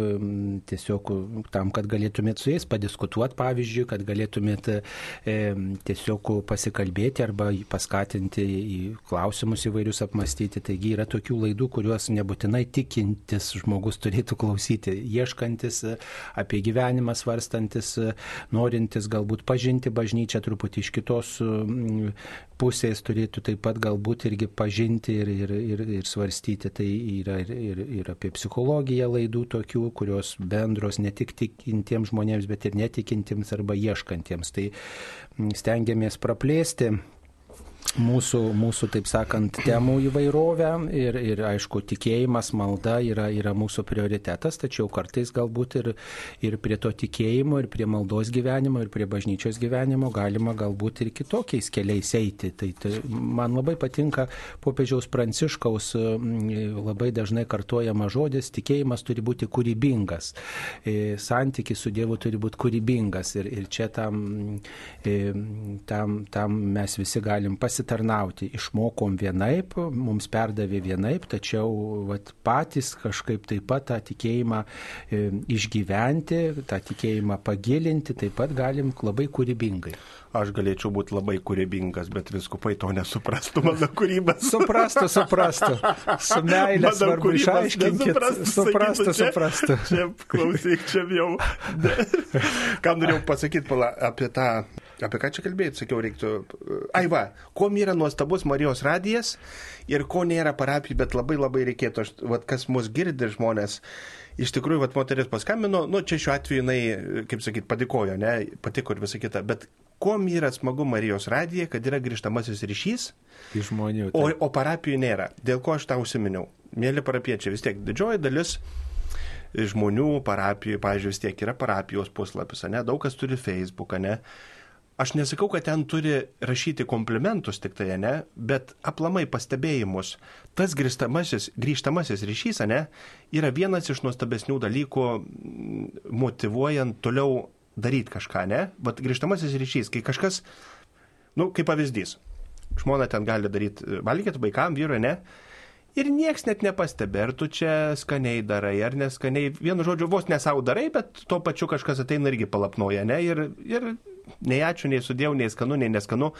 tiesiog tam, kad galėtumėt su jais padiskutuoti, pavyzdžiui, kad galėtumėt e, tiesiog pasikalbėti arba paskatinti į klausimus įvairius apmastyti. Taigi yra tokių laidų, kuriuos nebūtinai tikintis žmogus turėtų klausyti, ieškantis apie gyvenimą, svarstantis, norintis galbūt pažinti bažnyčią truputį iš kitos pusės turėtų taip pat galbūt irgi pažinti ir, ir, ir, ir svarstyti. Tai yra ir, ir, ir apie psichologiją laidų tokių, kurios bendros ne tik tikintiems žmonėms, bet ir netikintiems arba ieškantiems. Tai stengiamės praplėsti mūsų, mūsų, taip sakant, temų įvairovę ir, ir aišku, tikėjimas, malda yra, yra mūsų prioritetas, tačiau kartais galbūt ir, ir prie to tikėjimo, ir prie maldos gyvenimo, ir prie bažnyčios gyvenimo galima galbūt ir kitokiais keliais eiti. Tai, tai man labai patinka popiežiaus pranciškaus labai dažnai kartuojama žodis, tikėjimas turi būti kūrybingas, e, santykis su Dievu turi būti kūrybingas ir, ir čia tam, e, tam, tam mes visi galim pasirinkti pasitarnauti. Išmokom vienaip, mums perdavė vienaip, tačiau vat, patys kažkaip taip pat tą tikėjimą e, išgyventi, tą tikėjimą pagilinti, taip pat galim labai kūrybingai. Aš galėčiau būti labai kūrybingas, bet viskupai to nesuprastų mano kūrybas. suprastų, suprastų. Su meilė svarbu išaiškinti. Suprastų, suprastų. Čia. Čia, klausyk, čia jau. Ką norėjau pasakyti pala, apie tą Apie ką čia kalbėti, sakiau, reiktų. Ai va, kuo yra nuostabus Marijos radijas ir ko nėra parapijai, bet labai labai reikėtų, aš, vat, kas mus girdi žmonės. Iš tikrųjų, vat, moteris paskambino, nu, čia šiuo atveju jinai, kaip sakyt, padėkojo, ne, patiko ir visą kitą, bet kuo yra smagu Marijos radija, kad yra grįžtamasis ryšys iš žmonių. Tai. O, o parapijų nėra. Dėl ko aš tą užsiminiau? Mėly parapiečiai, vis tiek didžioji dalis žmonių parapijų, pavyzdžiui, vis tiek yra parapijos puslapis, ne, daug kas turi Facebooką, ne. Aš nesakau, kad ten turi rašyti komplimentus tik tai, ne, bet aplamai pastebėjimus. Tas grįžtamasis, grįžtamasis ryšys, ne, yra vienas iš nuostabesnių dalykų motivuojant toliau daryti kažką, ne. Bet grįžtamasis ryšys, kai kažkas, nu, kaip pavyzdys, žmona ten gali daryti valgyti vaikam, vyrui, ne. Ir nieks net nepastebė, ar tu čia skaniai darai, ar neskaniai. Vienu žodžiu, vos nesau darai, bet tuo pačiu kažkas ateina irgi palapnoja, ne? Ir, ir nei ačiū, nei sudėjau, nei skanu, nei neskanu.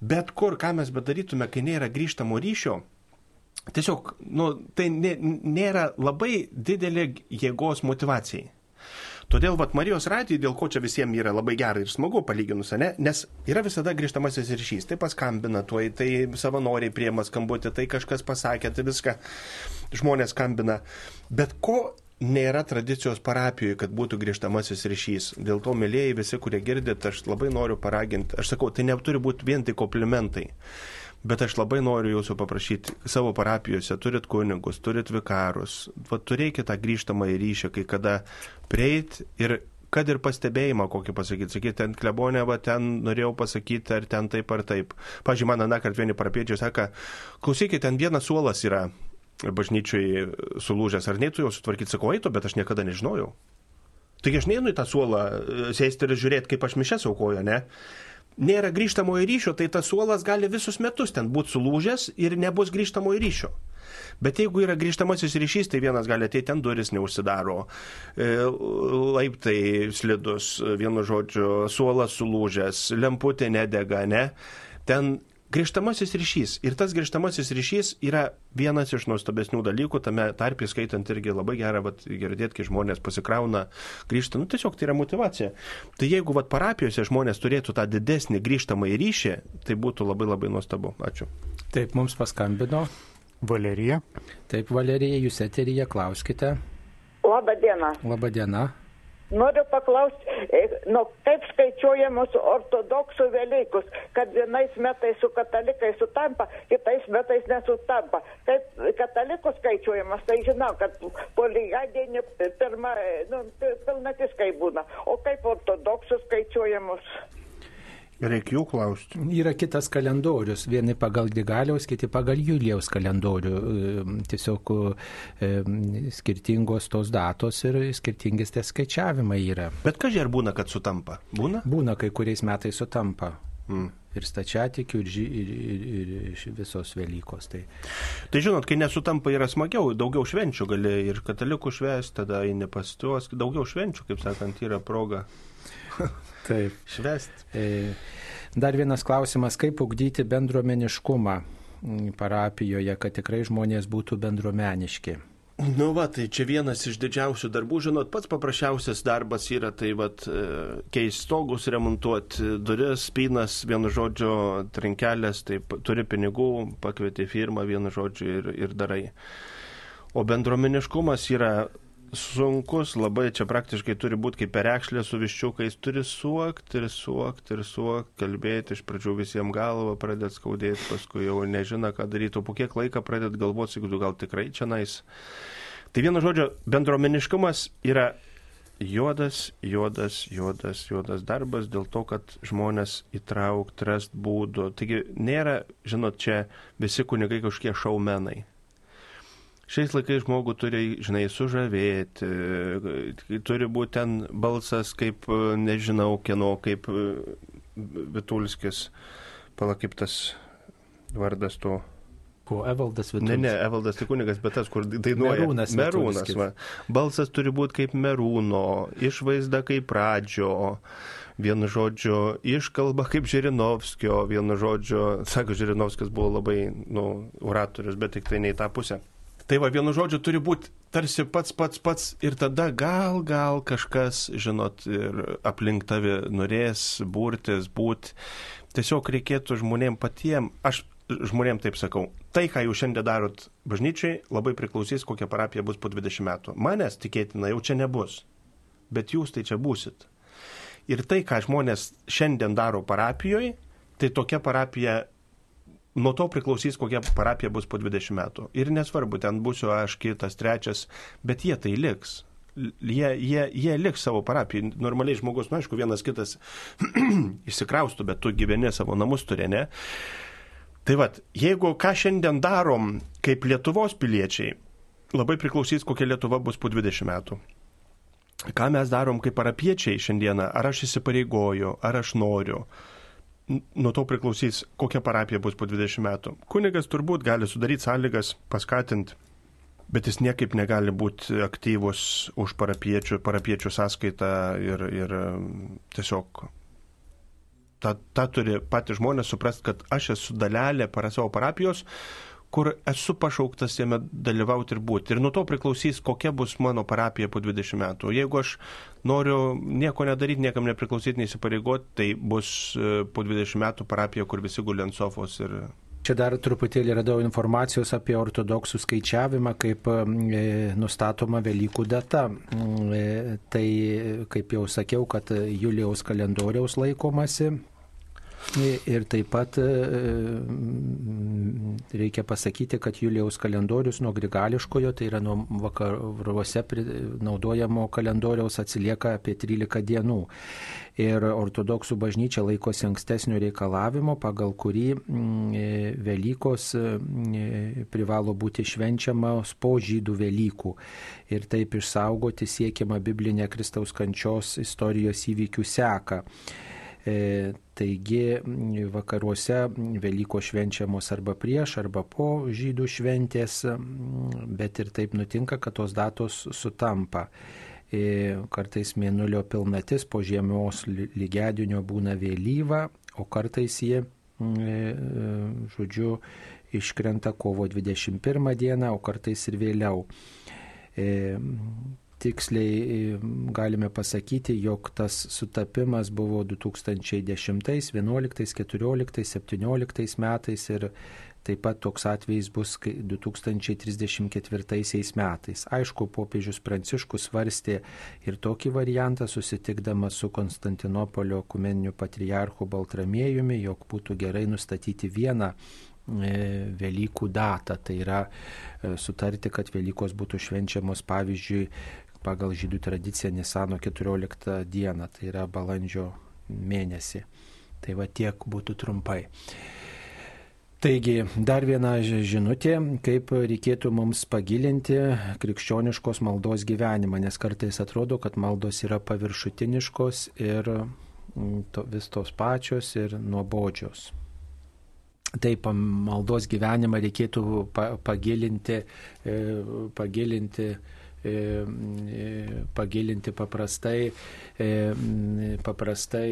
Bet kur, ką mes bedarytume, kai nėra grįžtamo ryšio, tiesiog, nu, tai nėra labai didelė jėgos motivacijai. Todėl vat, Marijos radijai, dėl ko čia visiems yra labai gerai ir smagu palyginus, ne? nes yra visada grįžtamasis ryšys. Tai paskambina tuoj, tai savanoriai priema skambutį, tai kažkas pasakė, tai viską žmonės skambina. Bet ko nėra tradicijos parapijoje, kad būtų grįžtamasis ryšys. Dėl to, mėlyjei, visi, kurie girdit, aš labai noriu paraginti. Aš sakau, tai neturi būti vien tik komplimentai. Bet aš labai noriu jūsų paprašyti, savo parapijose turit kunigus, turit vikarus, va, turėkite tą grįžtamą į ryšį, kai kada prieit ir kad ir pastebėjimą kokį pasakyti, sakyti, ten klebonė, va ten norėjau pasakyti, ar ten taip ar taip. Pavyzdžiui, man anakart vieni parapiečiai sako, klausykit, ten vienas suolas yra bažnyčiai sulūžęs, ar nei tu jau sutvarkyti, sakau, eitų, bet aš niekada nežinojau. Taigi aš neinu į tą suolą e, sėsti ir žiūrėti, kaip aš mišęs aukoju, ne? Nėra grįžtamojo ryšio, tai tas suolas gali visus metus ten būti sulūžęs ir nebus grįžtamojo ryšio. Bet jeigu yra grįžtamasis ryšys, tai vienas gali ateiti, ten duris neužsidaro, e, laiptai slidus, vienu žodžiu, suolas sulūžęs, lemputė nedega, ne? Ten grįžtamasis ryšys. Ir tas grįžtamasis ryšys yra vienas iš nuostabesnių dalykų, tame tarp įskaitant irgi labai gerą vat, girdėti, kai žmonės pasikrauna, grįžta, nu tiesiog tai yra motivacija. Tai jeigu vat, parapijose žmonės turėtų tą didesnį grįžtamą į ryšį, tai būtų labai labai nuostabu. Ačiū. Taip, mums paskambino. Valerija. Taip, Valerija, jūs eteryje, klauskite. Labą dieną. Labą dieną. Noriu paklausti, e, nu, kaip skaičiuojamos ortodoksų Velykus, kad vienais metais su katalikais sutampa, kitais metais nesutampa. Kaip katalikų skaičiuojamas, tai žinau, kad po lygadienį pirma, nu, pilnatis kaip būna. O kaip ortodoksų skaičiuojamos? Reikia jų klausti. Yra kitas kalendorius, vieni pagal Digaliaus, kiti pagal Julijaus kalendorių. Tiesiog skirtingos tos datos ir skirtingis tie skaičiavimai yra. Bet kažkai ar būna, kad sutampa? Būna? Būna, kai kuriais metais sutampa. Mm. Ir stačiatikių, ir, ir, ir, ir visos Velykos. Tai. tai žinot, kai nesutampa yra smagiau, daugiau švenčių gali ir katalikų švęsti, tada eini pas tuos, daugiau švenčių, kaip sakant, yra proga. Taip. Švest. E, dar vienas klausimas, kaip ugdyti bendruomeniškumą parapijoje, kad tikrai žmonės būtų bendruomeniški. Nu va, tai čia vienas iš didžiausių darbų, žinot, pats paprasčiausias darbas yra tai vat e, keisti stogus, remontuoti duris, spynas, vienu žodžiu, trinkelės, tai turi pinigų, pakvieti firmą, vienu žodžiu ir, ir darai. O bendruomeniškumas yra sunkus, labai čia praktiškai turi būti kaip perekšlė su viščiukais, turi suokti ir suokti ir suokti, kalbėti, iš pradžių visiems galvą pradėt skaudėti, paskui jau nežino, ką daryti, o po kiek laiko pradėt galvoti, jeigu gal tikrai čia nais. Tai vienu žodžiu, bendruomeniškumas yra juodas, juodas, juodas, juodas darbas dėl to, kad žmonės įtraukti, rast būdų. Taigi nėra, žinot, čia visi kunigai kažkokie šaumenai. Šiais laikais žmogų turi, žinai, sužavėti, turi būti ten balsas kaip, nežinau, kieno, kaip Vitulskis, pala kaip tas vardas to Ko, Evaldas Vitulskis? Ne, ne, Evaldas tai kunigas, bet tas, kur dainuoja. Merūnas. Merūnas va. Balsas turi būti kaip Merūno, išvaizda kaip pradžio, vienu žodžiu, iškalba kaip Žirinovskio, vienu žodžiu, sako, Žirinovskis buvo labai, nu, oratorius, bet tik tai ne į tą pusę. Tai va, vienu žodžiu, turi būti tarsi pats, pats, pats ir tada gal, gal kažkas, žinot, ir aplink tavi norės būrtis, būti. Tiesiog reikėtų žmonėm patiem, aš žmonėm taip sakau, tai, ką jūs šiandien darot bažnyčiai, labai priklausys, kokia parapija bus po 20 metų. Manęs tikėtina jau čia nebus, bet jūs tai čia būsit. Ir tai, ką žmonės šiandien daro parapijoje, tai tokia parapija, nuo to priklausys, kokia parapija bus po 20 metų. Ir nesvarbu, ten būsiu aš, kitas, trečias, bet jie tai liks. Jie, jie, jie liks savo parapiją. Normaliai žmogus, nu, aišku, vienas kitas išsikraustų, bet tu gyveni savo namus turi, ne? Tai vad, jeigu ką šiandien darom kaip Lietuvos piliečiai, labai priklausys, kokia Lietuva bus po 20 metų. Ką mes darom kaip parapiečiai šiandieną, ar aš įsipareigoju, ar aš noriu. Nuo to priklausys, kokia parapija bus po 20 metų. Kunigas turbūt gali sudaryti sąlygas, paskatinti, bet jis niekaip negali būti aktyvus už parapiečių, parapiečių sąskaitą ir, ir tiesiog tą, tą turi patys žmonės suprasti, kad aš esu dalelė para savo parapijos, kur esu pašauktas jame dalyvauti ir būti. Ir nuo to priklausys, kokia bus mano parapija po 20 metų. Jeigu aš noriu nieko nedaryti, niekam nepriklausyti, neįsipareigoti, tai bus e, po 20 metų parapija, kur visi guli ant sofos ir Čia dar truputėlį radau informacijos apie ortodoksų skaičiavimą, kaip e, nustatoma Velykų data. Mm, e, tai, kaip jau sakiau, kad Julijaus kalendoriaus laikomasi Ir taip pat e, reikia pasakyti, kad Julijaus kalendorius nuo grigališkojo, tai yra nuo vakaruose naudojamo kalendoriaus atsilieka apie 13 dienų. Ir ortodoksų bažnyčia laikosi ankstesnio reikalavimo, pagal kurį e, Velykos e, privalo būti švenčiamos po žydų Velykų. Ir taip išsaugoti siekiama biblinė Kristaus kančios istorijos įvykių seka. E, taigi vakaruose Velyko švenčiamos arba prieš, arba po žydų šventės, bet ir taip nutinka, kad tos datos sutampa. E, kartais mėnulio pilnatis po žiemos lygedinio būna vėlyva, o kartais jie, e, žodžiu, iškrenta kovo 21 dieną, o kartais ir vėliau tiksliai galime pasakyti, jog tas sutapimas buvo 2010, 11, 14, 17 metais ir taip pat toks atvejis bus 2034 metais. Aišku, popiežius Pranciškus svarstė ir tokį variantą susitikdamas su Konstantinopolio kumeniniu patriarchu Baltramiejumi, jog būtų gerai nustatyti vieną E, Velykų datą. Tai yra e, sutarti, kad Velykos būtų švenčiamos pavyzdžiui pagal žydų tradiciją Nisano 14 dieną, tai yra balandžio mėnesį. Tai va tiek būtų trumpai. Taigi, dar viena žinutė, kaip reikėtų mums pagilinti krikščioniškos maldos gyvenimą, nes kartais atrodo, kad maldos yra paviršutiniškos ir to, vis tos pačios ir nuobodžios. Taip, maldos gyvenimą reikėtų pagilinti, e, pagilinti pagilinti paprastai, paprastai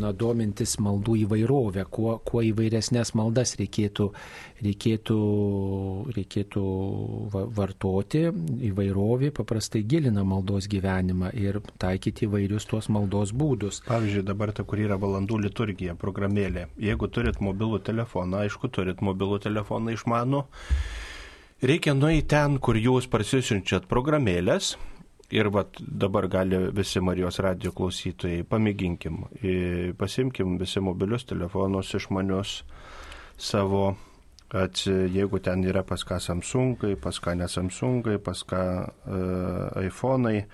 na, domintis maldų įvairovę, kuo, kuo įvairesnės maldas reikėtų, reikėtų, reikėtų vartoti, įvairovė paprastai gilina maldos gyvenimą ir taikyti įvairius tuos maldos būdus. Pavyzdžiui, dabar ta, kur yra valandų liturgija, programėlė. Jeigu turit mobilų telefoną, aišku, turit mobilų telefoną išmano Reikia nueiti ten, kur jūs parsisiunčiat programėlės. Ir vat, dabar gali visi Marijos radio klausytojai, pamėginkim, pasimkim visi mobilius telefonus išmanius savo, kad jeigu ten yra pas ką Samsungai, pas ką ne Samsungai, pas ką uh, iPhone'ai,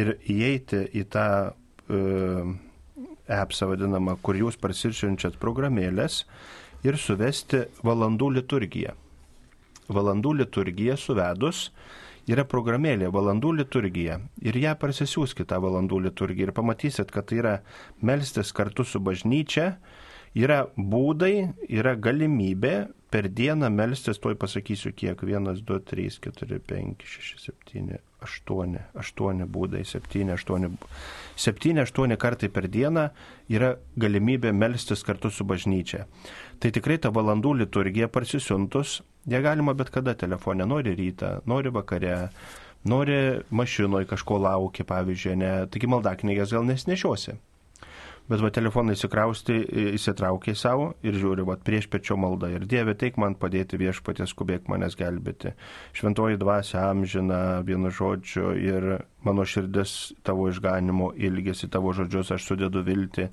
ir įeiti į tą uh, appsą vadinamą, kur jūs parsisiunčiat programėlės ir suvesti valandų liturgiją. Valandų liturgiją suvedus yra programėlė valandų liturgija ir ją parsisiųskite tą valandų liturgiją ir pamatysit, kad tai yra melstis kartu su bažnyčia, yra būdai, yra galimybė per dieną melstis, tuoj pasakysiu kiek, 1, 2, 3, 4, 5, 6, 7, 8, 8 būdai, 7, 8, 7, 8 kartai per dieną yra galimybė melstis kartu su bažnyčia. Tai tikrai ta valandų liturgija parsisiuntus, ją galima bet kada telefone, nori rytą, nori vakare, nori mašinoje kažko laukia, pavyzdžiui, ne, taigi maldaknygės gal nesnešiosi. Bet va telefoną įsikrausti, įsitraukė savo ir žiūri, va prieš pečio maldą. Ir Dieve, teik man padėti viešpatė, skubėk manęs gelbėti. Šventoji dvasia amžina vienu žodžiu ir mano širdis tavo išganimo ilgesi, tavo žodžius aš sudedu vilti.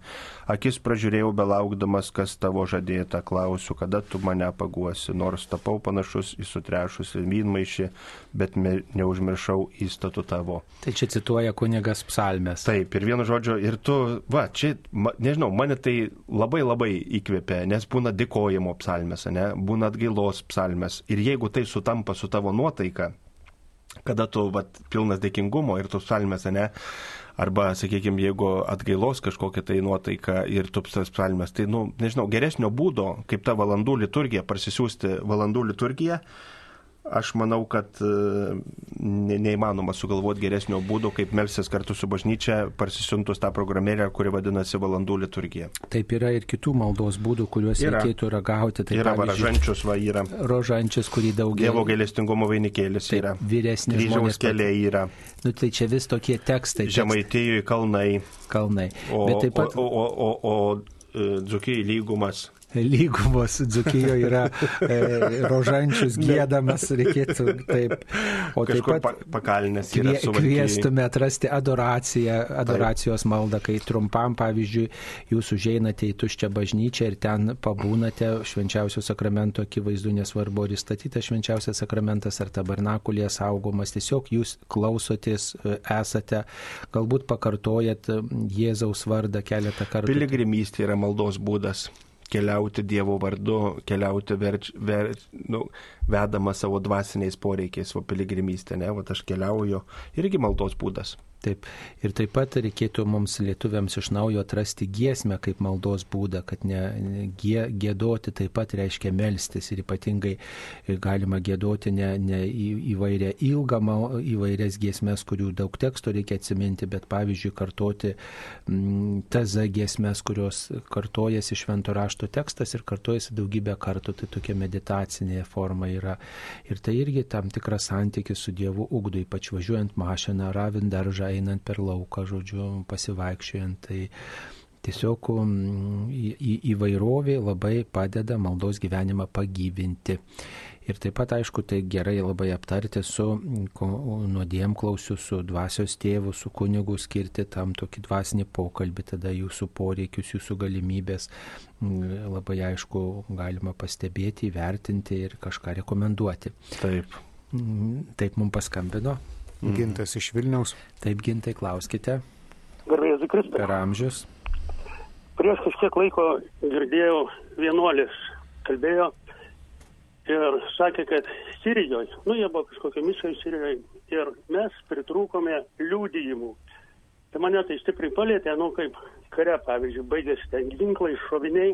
Akis pražiūrėjau belaukdamas, kas tavo žadėta, klausiu, kada tu mane paguosi, nors tapau panašus į sutrešusį vynmaišį, bet neužmiršau įstatų tavo. Tai čia cituoja kunigas psalmės. Taip, ir vienu žodžiu, ir tu, va, čia, ma, nežinau, mane tai labai labai įkvėpia, nes būna dėkojimo psalmės, ne, būna atgailos psalmės. Ir jeigu tai sutampa su tavo nuotaika, kada tu vat, pilnas dėkingumo ir tu psalmės, ne, arba, sakykime, jeigu atgailos kažkokia tai nuotaika ir tu psalmės, tai, nu, nežinau, geresnio būdo, kaip ta valandų liturgija, parsisiųsti valandų liturgiją, Aš manau, kad e, ne, neįmanoma sugalvoti geresnio būdo, kaip melsis kartu su bažnyčia, parsisiuntus tą programėlę, kuri vadinasi valandų liturgija. Taip yra ir kitų maldos būdų, kuriuos Yra. reikėtų ragauti. Tai yra varažančius, va yra. Rožančius, kurį daugiau. Dievo gailestingumo vainikėlis Taip, yra. vyresni Kryžiaus keliai yra. Nu, tai čia vis tokie tekstai. Žemaitijoje kalnai. Kalnai. O, Bet taip pat o, o, o, o, o Dzukijai lygumas. Lygumos Dzukijoje yra e, rožančius gėdamas, reikėtų taip. O taip Kažkur pat pa, pakalinės yra kvie, kviestume atrasti adoraciją, adoracijos maldą, kai trumpam, pavyzdžiui, jūs užeinate į tuščią bažnyčią ir ten pabūnate švenčiausio sakramento akivaizdu, nesvarbu, ar įstatytas švenčiausias sakramentas, ar tabernakulėje saugomas, tiesiog jūs klausotės, e, esate, galbūt pakartojat Jėzaus vardą keletą kartų. Piligrimystė yra maldos būdas. Keliauti Dievo vardu, keliauti verč, ver, nu, vedama savo dvasiniais poreikiais, o piligrimystė, ne, o aš keliauju, irgi maldos būdas. Taip. Ir taip pat reikėtų mums lietuviams iš naujo atrasti giesmę kaip maldos būdą, kad ne, gie, gėdoti taip pat reiškia melstis ir ypatingai galima gėdoti ne, ne į, įvairią ilgą, įvairias giesmės, kurių daug teksto reikia atsiminti, bet pavyzdžiui kartoti mm, tas giesmės, kurios kartojasi švento rašto tekstas ir kartojasi daugybę kartų, tai tokia meditacinė forma yra. Ir tai irgi tam tikras santykis su Dievu ugdo, ypač važiuojant mašiną, ravint daržą, einant per lauką, žodžiu, pasivaikščiojant. Tai tiesiog mm, į- į- įvairovė labai padeda maldos gyvenimą pagyvinti. Ir taip pat, aišku, tai gerai labai aptarti su ko- nuodėmklausiu, su dvasios tėvu, su kunigu, skirti tam tokį dvasinį pokalbį, tada jūsų poreikius, jūsų galimybės mm, labai aišku galima pastebėti, įvertinti ir kažką rekomenduoti. Taip. Mm, Taip mums paskambino. Gintas iš Vilniaus. Taip, gintai, klauskite. Garbėjus Kristus. Per amžius. Prieš kažkiek laiko girdėjau vienuolis kalbėjo ir sakė, kad Sirijoje, nu jie buvo kažkokia misija Sirijoje ir mes pritrūkome liūdėjimų. Tai mane tai stipriai palėtė, nu kaip kare, pavyzdžiui, baigėsi ten ginklai, šoviniai.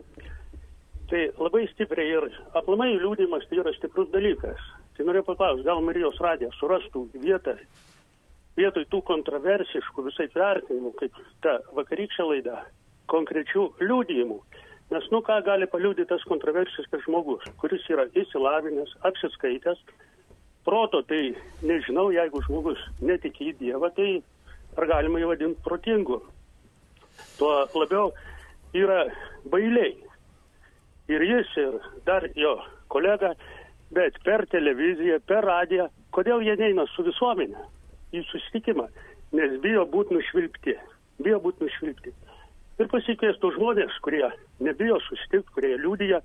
Tai labai stipriai ir aplamai liūdimas tai yra stiprus dalykas. Tai noriu paklausti, gal Marijos radija surastų vietą vietoj tų kontroversiškų visai vertinimų, kaip ta vakarykščia laida, konkrečių liūdėjimų. Nes, nu, ką gali paliūdyti tas kontroversiškas žmogus, kuris yra įsilavinęs, apsiskaitęs, proto, tai nežinau, jeigu žmogus netiki į Dievą, tai ar galima jį vadinti protingu. Tuo labiau yra bailiai. Ir jis, ir dar jo kolega bet per televiziją, per radiją, kodėl jie neina su visuomenė į susitikimą, nes bijo būti nušvilpti, bijo būti nušvilpti. Ir pasikviestų žmonės, kurie nebijo susitikti, kurie liūdija,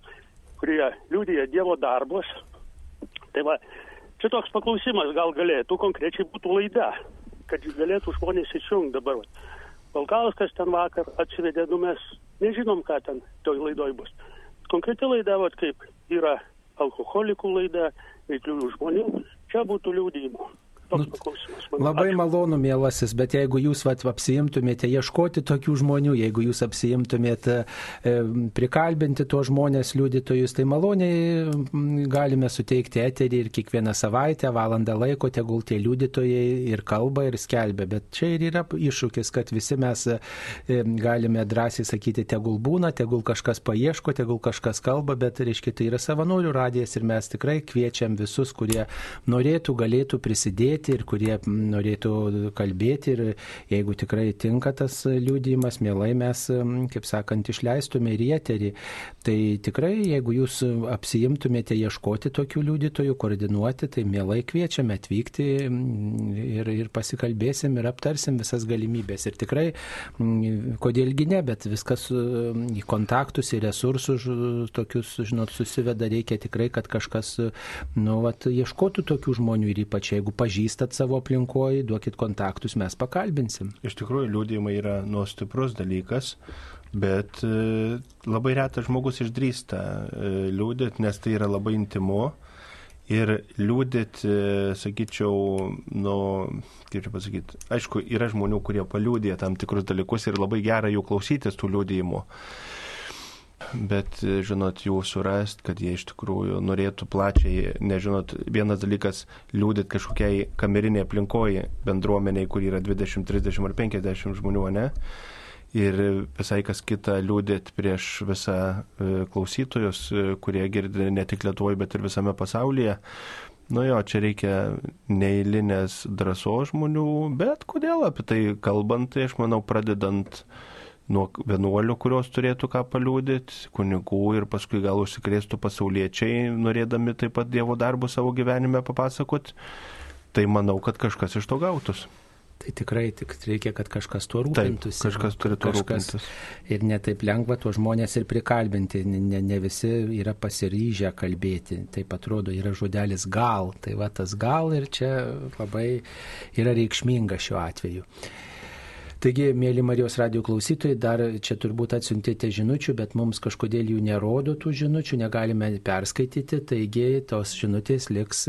kurie liūdija Dievo darbus. Tai va, čia toks paklausimas gal galėtų konkrečiai būtų laida, kad galėtų žmonės įsijungti dabar. Valkauskas ten vakar atsivedė, nu mes nežinom, ką ten toj laidoj bus. Konkreti laida, vat kaip yra alkoholikų laida, veikliųjų žmonių, čia būtų liūdėjimų. Nu, labai Ačiū. malonu, mielasis, bet jeigu jūs vat, apsijimtumėte ieškoti tokių žmonių, jeigu jūs apsijimtumėte e, prikalbinti tuos žmonės, liudytojus, tai maloniai galime suteikti eterį ir kiekvieną savaitę, valandą laiko, tegul tie liudytojai ir kalba, ir skelbia. Bet čia ir yra iššūkis, kad visi mes e, galime drąsiai sakyti, tegul būna, tegul kažkas paieško, tegul kažkas kalba, bet, reiškia, tai yra savanorių radijas ir mes tikrai kviečiam visus, kurie norėtų, galėtų prisidėti kalbėti ir kurie norėtų kalbėti ir jeigu tikrai tinka tas liūdėjimas, mielai mes, kaip sakant, išleistume ir į eterį. Tai tikrai, jeigu jūs apsijimtumėte ieškoti tokių liūdytojų, koordinuoti, tai mielai kviečiame atvykti ir, ir pasikalbėsim ir aptarsim visas galimybės. Ir tikrai, kodėlgi ne, bet viskas į kontaktus, į resursus tokius, žinot, susiveda, reikia tikrai, kad kažkas, nu, vat, ieškotų tokių žmonių ir ypač jeigu pažįsta pažįstat savo aplinkoje, duokit kontaktus, mes pakalbinsim. Iš tikrųjų, liūdėjimai yra nuostiprus dalykas, bet e, labai retas žmogus išdrįsta e, liūdėti, nes tai yra labai intimu. Ir liūdėti, e, sakyčiau, nu, kaip čia pasakyti, aišku, yra žmonių, kurie paliūdė tam tikrus dalykus ir labai gera jų klausytis tų liūdėjimų. Bet, žinot, jų surast, kad jie iš tikrųjų norėtų plačiai, nežinot, vienas dalykas liūdėt kažkokiai kameriniai aplinkoje bendruomeniai, kur yra 20, 30 ar 50 žmonių, ne? Ir visai kas kita liūdėt prieš visą e, klausytojus, e, kurie girdi ne tik Lietuvoje, bet ir visame pasaulyje. Nu jo, čia reikia neįlinės drąsos žmonių, bet kodėl apie tai kalbant, tai aš manau, pradedant uh, nuo vienuolių, kurios turėtų ką paliūdyti, kunigų ir paskui gal užsikrėstų pasauliečiai, norėdami taip pat Dievo darbų savo gyvenime papasakoti, tai manau, kad kažkas iš to gautus. Tai tikrai tik reikia, kad kažkas tuo rūpintųsi. Taip, kažkas turi tuo rūpintis. Ir netaip lengva tuos žmonės ir prikalbinti, ne, ne visi yra pasiryžę kalbėti. Taip atrodo, yra žodelis gal. Tai va tas gal ir čia labai yra reikšminga šiuo atveju. Taigi, mėly Marijos radio klausytojai, dar čia turbūt atsiuntėte žinučių, bet mums kažkodėl jų nerodo tų žinučių, negalime perskaityti, taigi tos žinutės liks,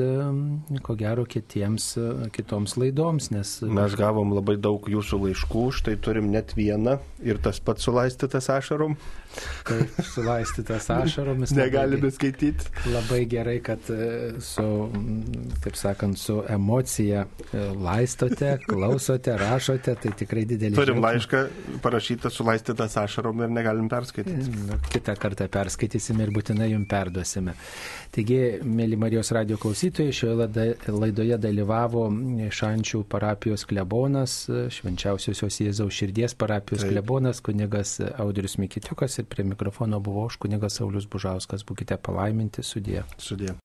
ko gero, kitiems, kitoms laidoms, nes... Mes gavom labai daug jūsų laiškų, štai turim net vieną ir tas pats sulaistytas ašarom. Taip, sulaistytas ašaromis. Negalime skaityti. Labai gerai, kad e, su, taip sakant, su emocija e, laistote, klausote, rašote, tai tikrai didelis. Turim laišką parašytą sulaistytas ašarom ir negalim perskaityti. Nu, kitą kartą perskaitysime ir būtinai jums perduosime. Taigi, mėly Marijos radio klausytojai, šioje laidoje dalyvavo Šančių parapijos klebonas, švenčiausiosios Jėzaus širdies parapijos Taip. klebonas, kunigas Audrius Mikitiukas ir prie mikrofono buvo aš kunigas Saulis Bužauskas. Būkite palaiminti sudė. Sudė.